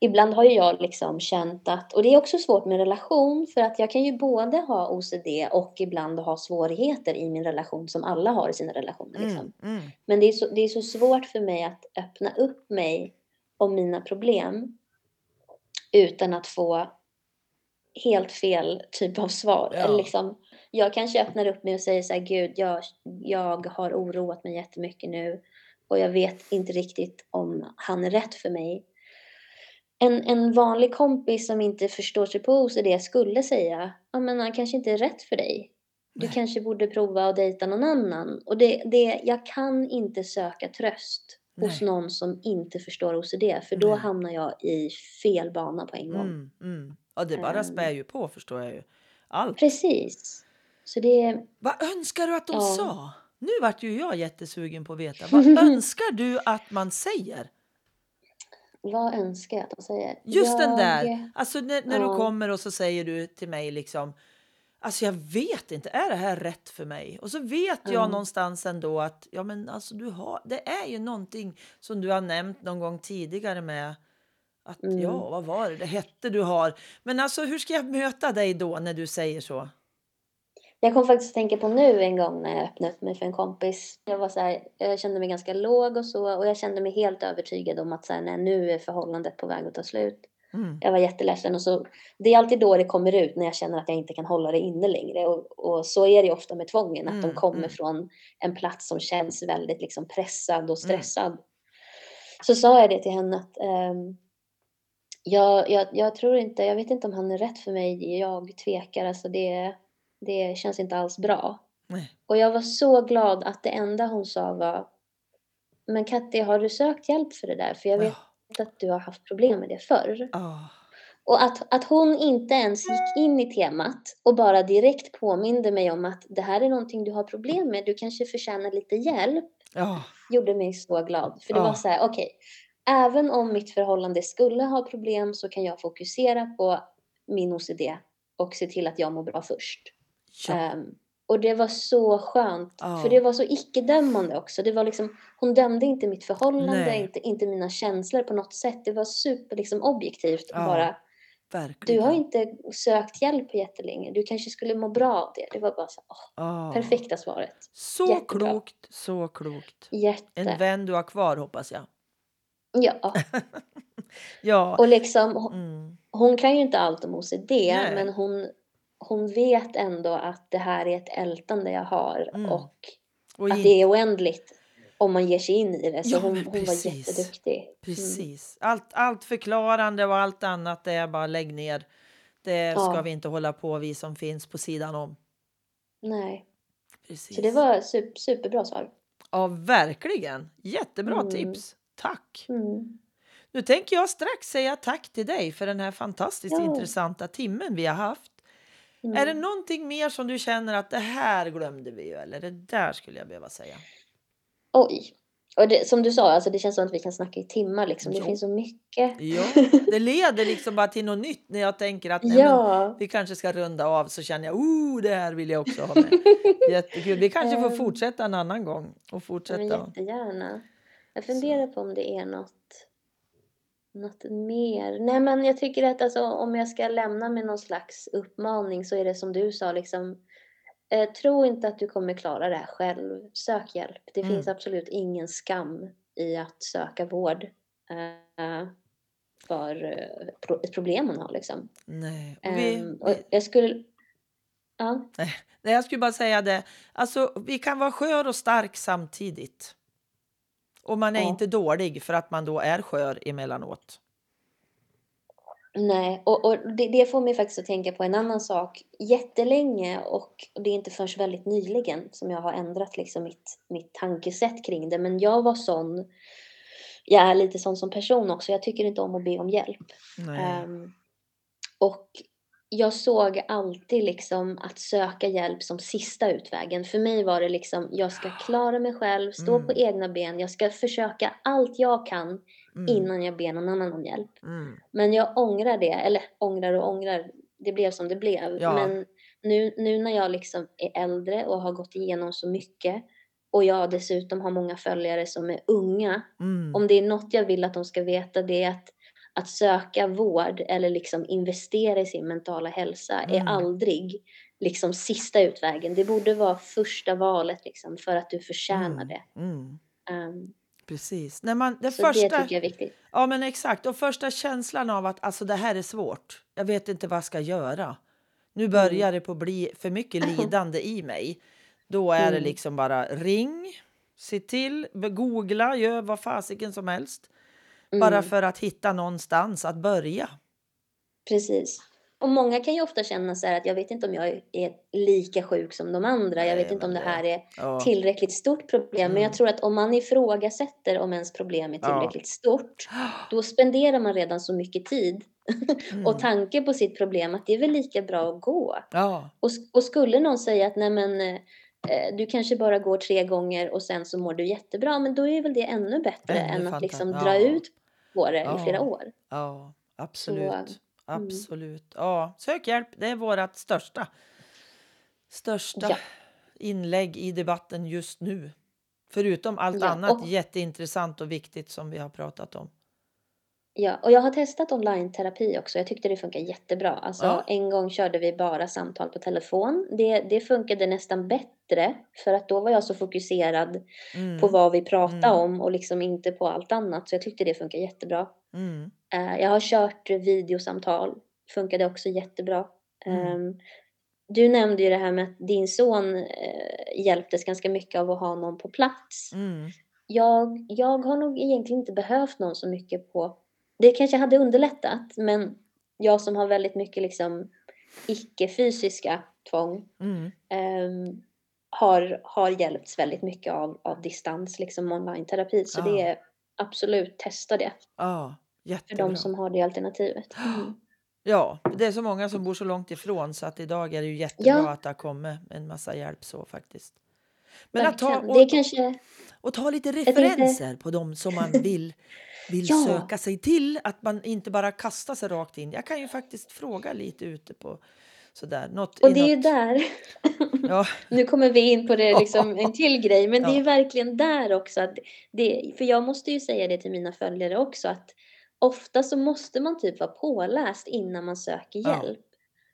ibland har ju jag liksom känt att, och det är också svårt med relation för att jag kan ju både ha OCD och ibland ha svårigheter i min relation som alla har i sina relationer. Liksom. Mm. Mm. Men det är, så, det är så svårt för mig att öppna upp mig om mina problem utan att få helt fel typ av svar. Ja. Eller liksom, jag kanske öppnar upp mig och säger så här, gud, jag, jag har oroat mig jättemycket nu och jag vet inte riktigt om han är rätt för mig. En, en vanlig kompis som inte förstår sig på OCD skulle säga, ja men han kanske inte är rätt för dig. Du Nej. kanske borde prova att dejta någon annan. Och det, det, jag kan inte söka tröst hos Nej. någon som inte förstår OCD, för då Nej. hamnar jag i fel bana på en gång. Mm, mm. Ja, det bara Ehm. spär ju på förstår jag ju. Allt. Precis. Så det, Vad önskar du att de Ja. sa? Nu vart ju jag jättesugen på att veta. Vad önskar du att man säger? Vad önskar jag att de säger? Just den Jag- där. Alltså när, när du Ja. kommer och så säger du till mig liksom. Alltså jag vet inte, är det här rätt för mig? Och så vet jag Ja. någonstans ändå att ja men alltså du har, det är ju någonting som du har nämnt någon gång tidigare med att Mm. ja, vad var det det hette du har? Men alltså hur ska jag möta dig då när du säger så? Jag kom faktiskt att tänka på nu en gång när jag öppnade upp mig för en kompis. Jag var så här, jag kände mig ganska låg och så och jag kände mig helt övertygad om att så här, nej, nu är förhållandet på väg att ta slut. Mm. Jag var jätteledsen och så, det är alltid då det kommer ut när jag känner att jag inte kan hålla det inne längre och, och så är det ofta med tvången, att Mm, de kommer mm. från en plats som känns väldigt liksom pressad och Mm. stressad. Så sa jag det till henne att ehm, jag, jag, jag tror inte, jag vet inte om han är rätt för mig, jag tvekar, alltså det, det känns inte alls bra. Nej. Och jag var så glad att det enda hon sa var Men Katti, har du sökt hjälp för det där? För jag vet att du har haft problem med det förr. Ah. Och att, att hon inte ens gick in i temat och bara direkt påminde mig om att det här är någonting du har problem med, du kanske förtjänar lite hjälp, Ja. gjorde mig så glad. För det var så här, okej, även om mitt förhållande skulle ha problem så kan jag fokusera på min OCD och se till att jag mår bra först. Ja. Ehm, och det var så skönt, Ja. för det var så icke-dömande också. Det var liksom, hon dömde inte mitt förhållande, Nej. inte, inte mina känslor på något sätt. Det var super liksom, objektivt. Ja. Bara, Verkligen. du har inte sökt hjälp på jättelänge, du kanske skulle må bra av det. Det var bara så, åh, Ah. perfekta svaret. Så Jättebra. klokt, så klokt. Jätte. En vän du har kvar hoppas jag. Ja, Ja. och liksom, hon, Mm. hon kan ju inte allt om OCD, Nej. men hon, hon vet ändå att det här är ett ältande jag har Mm. och Och att det är oändligt om man ger sig in i det. Så Ja, hon, hon var precis. jätteduktig. Mm. Precis. Allt, allt förklarande och allt annat det är bara lägg ner. Det ska Ja. vi inte hålla på vi som finns på sidan om. Nej, Precis. så det var super, superbra svar. Ja, verkligen. Jättebra Mm. tips. Tack. Mm. Nu tänker jag strax säga tack till dig för den här fantastiskt Ja. intressanta timmen vi har haft. Mm. Är det någonting mer som du känner att det här glömde vi ju eller det där skulle jag behöva säga? Oj. Och det, som du sa, alltså det känns som att vi kan snacka i timmar liksom. Det finns så mycket. Ja, det leder liksom bara till något nytt när jag tänker att nej, men, Ja. vi kanske ska runda av så känner jag oh det här vill jag också ha med. Jättekul. Vi kanske får Ehm. fortsätta en annan gång och Men fortsätta. jättegärna. Jag funderar på om det är något, något mer. Nej men jag tycker att alltså, om jag ska lämna med någon slags uppmaning så är det som du sa liksom. Eh, tro inte att du kommer klara det här själv. Sök hjälp. Det Mm. finns absolut ingen skam i att söka vård. Eh, för eh, pro- ett problem man har liksom. Nej. Och vi, Ehm, och jag skulle... Ja. nej, jag skulle bara säga det. Alltså, vi kan vara skör och stark samtidigt. Och man är Ja. inte dålig för att man då är skör emellanåt. Nej, och, och det, det får mig faktiskt att tänka på en annan sak. Jättelänge och det är inte förrän väldigt nyligen som jag har ändrat liksom mitt, mitt tankesätt kring det. Men jag var sån, jag är lite sån som person också. Jag tycker inte om att be om hjälp. Nej. Ehm, och jag såg alltid liksom att söka hjälp som sista utvägen. För mig var det liksom, jag ska klara mig själv, stå Mm. på egna ben. Jag ska försöka allt jag kan Mm. innan jag ber någon annan om hjälp. Mm. Men jag ångrar det, eller ångrar och ångrar, det blev som det blev. Ja. Men nu, nu när jag liksom är äldre och har gått igenom så mycket och jag dessutom har många följare som är unga. Mm. Om det är något jag vill att de ska veta det är att, att söka vård eller liksom investera i sin mentala hälsa Mm. är aldrig liksom sista utvägen. Det borde vara första valet liksom för att du förtjänar Mm. det. Mm. Um, Precis. När man, det första, det tycker jag är viktigt. Ja, men exakt. Och första känslan av att alltså, det här är svårt. Jag vet inte vad jag ska göra. Nu börjar det på bli för mycket lidande i mig. Då är det Mm. liksom bara ring, se till, googla, gör vad fasiken som helst. Bara Mm. för att hitta någonstans att börja. Precis. Och många kan ju ofta känna så att jag vet inte om jag är lika sjuk som de andra. Jag Nej, vet inte om det här är Ja. tillräckligt stort problem. Men jag Mm. tror att om man ifrågasätter om ens problem är Ja. tillräckligt stort, då spenderar man redan så mycket tid Mm. och tanke på sitt problem att det är väl lika bra att gå. Ja, Och, och skulle någon säga att nej men eh, du kanske bara går tre gånger och sen så mår du jättebra, men då är väl det ännu bättre Ännu än att liksom dra ja. ut på det Ja. i flera år. ja, absolut. mm. Absolut. Ja, sök hjälp. Det är vårt största, största Ja. inlägg i debatten just nu. Förutom allt annat och- jätteintressant och viktigt som vi har pratat om. Ja, och jag har testat online-terapi också. Jag tyckte det funkar jättebra. Alltså, Ja. En gång körde vi bara samtal på telefon. Det, det funkade nästan bättre för att då var jag så fokuserad Mm. på vad vi pratade Mm. om och liksom inte på allt annat. Så jag tyckte det funkar jättebra. Mm. Eh, jag har kört videosamtal. Funkade också jättebra. Ehm, du nämnde ju det här med att din son eh, hjälptes ganska mycket av att ha någon på plats. Mm. Jag, jag har nog egentligen inte behövt någon så mycket på... Det kanske hade underlättat, men jag som har väldigt mycket liksom icke-fysiska tvång Mm. ehm, har, har hjälpts väldigt mycket av, av distans, liksom online-terapi. Så Ja. det är absolut, testa det Ja, för de som har det alternativet. Mm. Ja, det är så många som bor så långt ifrån så att idag är det ju jättebra Ja. att det har kommit en massa hjälp så faktiskt. Men att ta, och, Det kanske... och ta lite tänkte- referenser på dem som man vill, vill Ja. söka sig till. Att man inte bara kastar sig rakt in. Jag kan ju faktiskt fråga lite ute på sådär. Något, Och det är ju något, där, Ja, nu kommer vi in på det liksom en till grej, men det är Ja. verkligen där också att det, för jag måste ju säga det till mina följare också att ofta så måste man typ vara påläst innan man söker Ja. hjälp.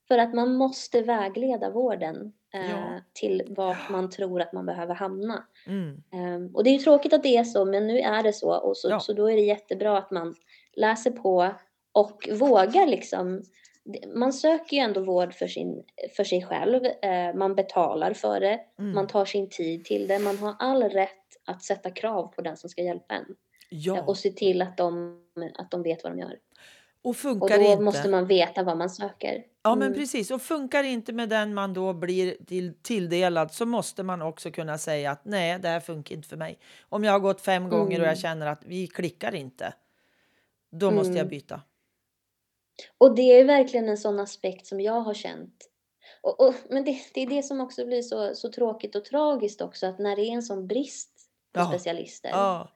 För att man måste vägleda vården eh, Ja. till vart man tror att man behöver hamna. mm, Ehm, och det är ju tråkigt att det är så, men nu är det så. Och så, Ja. så då är det jättebra att man läser på och vågar liksom. Man söker ju ändå vård för, sin, för sig själv. Eh, man betalar för det. mm. Man tar sin tid till det. Man har all rätt att sätta krav på den som ska hjälpa en. ja, Eh, och se till att de, att de vet vad de gör. och Och då inte. måste man veta vad man söker. Ja, men Mm. precis. Och funkar det inte med den man då blir till, tilldelad så måste man också kunna säga att nej, det här funkar inte för mig. Om jag har gått fem gånger och jag Mm. känner att vi klickar inte, då måste jag Mm. byta. Och det är verkligen en sån aspekt som jag har känt. Och, och, men det, det är det som också blir så, så tråkigt och tragiskt också, att när det är en sån brist på Ja. specialister, Ja,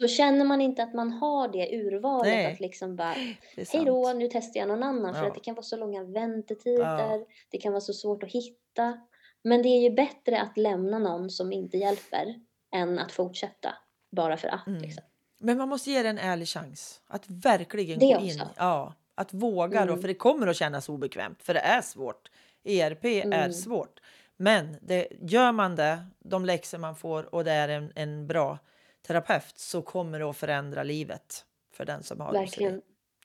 så känner man inte att man har det urvalet Nej. att liksom bara, är hej då, nu testar jag någon annan, för Ja. att det kan vara så långa väntetider, Ja. det kan vara så svårt att hitta. Men det är ju bättre att lämna någon som inte hjälper, än att fortsätta bara för att. Mm. Liksom. Men man måste ge det en ärlig chans. Att verkligen Det gå in. också. Ja, att våga då, Mm. för det kommer att kännas obekvämt. För det är svårt. ERP är Mm. svårt. Men det, gör man det, de läxor man får och det är en, en bra terapeut så kommer det att förändra livet för den som har. Verkligen.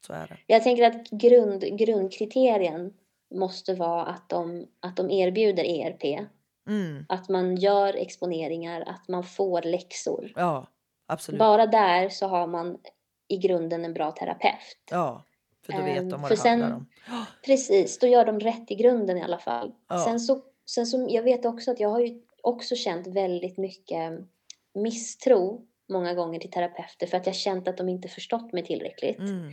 Så är det. Jag tänker att grund, grundkriterien måste vara att de, att de erbjuder ERP. Mm, Att man gör exponeringar, att man får läxor. ja, absolut. Bara där så har man i grunden en bra terapeut. Ja, för då vet de vad för det handlar sen- om. Precis, då gör de rätt i grunden i alla fall. Ja. Sen så, sen så, jag vet också att jag har ju också känt väldigt mycket misstro många gånger till terapeuter för att jag känt att de inte förstått mig tillräckligt. Mm,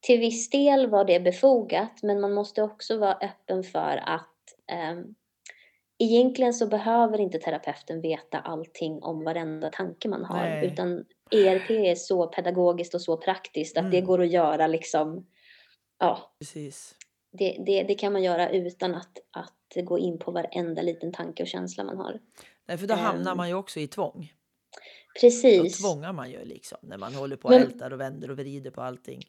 till viss del var det befogat, men man måste också vara öppen för att um, egentligen så behöver inte terapeuten veta allting om varenda tanke man har, Nej. utan ERP är så pedagogiskt och så praktiskt att det Mm. går att göra liksom, ja, precis. det, det, det kan man göra utan att, att gå in på varenda liten tanke och känsla man har. Nej, för då hamnar Ehm, man ju också i tvång. Då Precis. tvångar man ju liksom när man håller på och Men- ältar och vänder och vrider på allting.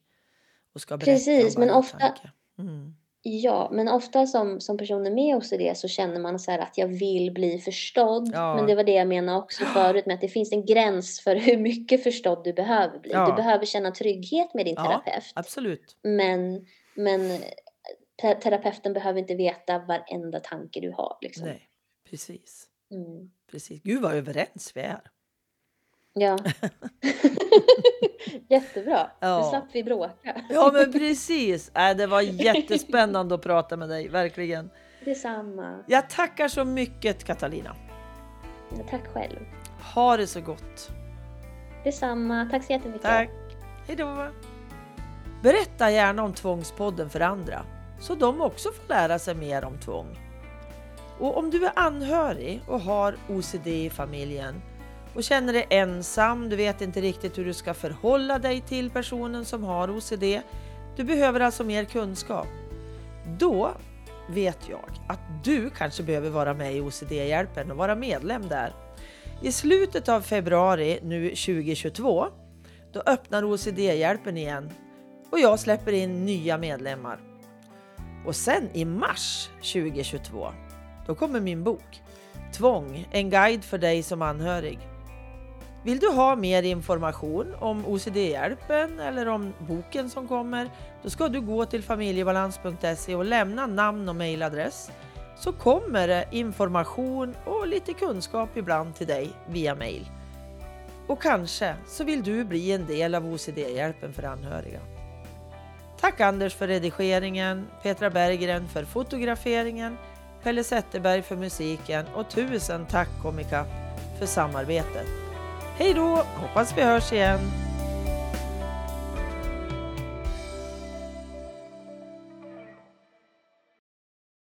Och ska berätta Precis, men ofta-. Mm. Ja, men ofta som, som personer med OCD så känner man så att jag vill bli förstådd. Ja. Men det var det jag menade också förut med att det finns en gräns för hur mycket förstådd du behöver bli. Ja. Du behöver känna trygghet med din Ja. terapeut. Absolut. Men, men te- terapeuten behöver inte veta varenda tanke du har. Liksom. Nej, precis. Mm. precis. Gud vad överens vi är. Ja. Jättebra. Ja. Nu slapp vi bråka. Ja men precis. Äh, det var jättespännande att prata med dig, verkligen. Detsamma. Jag tackar så mycket Katalina. Ja, tack själv. Ha det så gott. Detsamma. Tack så jättemycket. Tack. Hej då. Berätta gärna om Tvångspodden för andra så de också får lära sig mer om tvång. Och om du är anhörig och har OCD i familjen och känner dig ensam, du vet inte riktigt hur du ska förhålla dig till personen som har OCD. Du behöver alltså mer kunskap. Då vet jag att du kanske behöver vara med i OCD-hjälpen och vara medlem där. I slutet av februari nu 2022 då öppnar OCD-hjälpen igen och jag släpper in nya medlemmar. Och sen i mars 2022 då kommer min bok Tvång, en guide för dig som anhörig. Vill du ha mer information om OCD-hjälpen eller om boken som kommer, då ska du gå till familjebalans.se och lämna namn och mejladress så kommer det information och lite kunskap ibland till dig via mejl. Och kanske så vill du bli en del av OCD-hjälpen för anhöriga. Tack Anders för redigeringen, Petra Berggren för fotograferingen, Pelle Zetterberg för musiken och tusen tack Comicap för samarbetet. Hej då, hoppas vi hörs igen!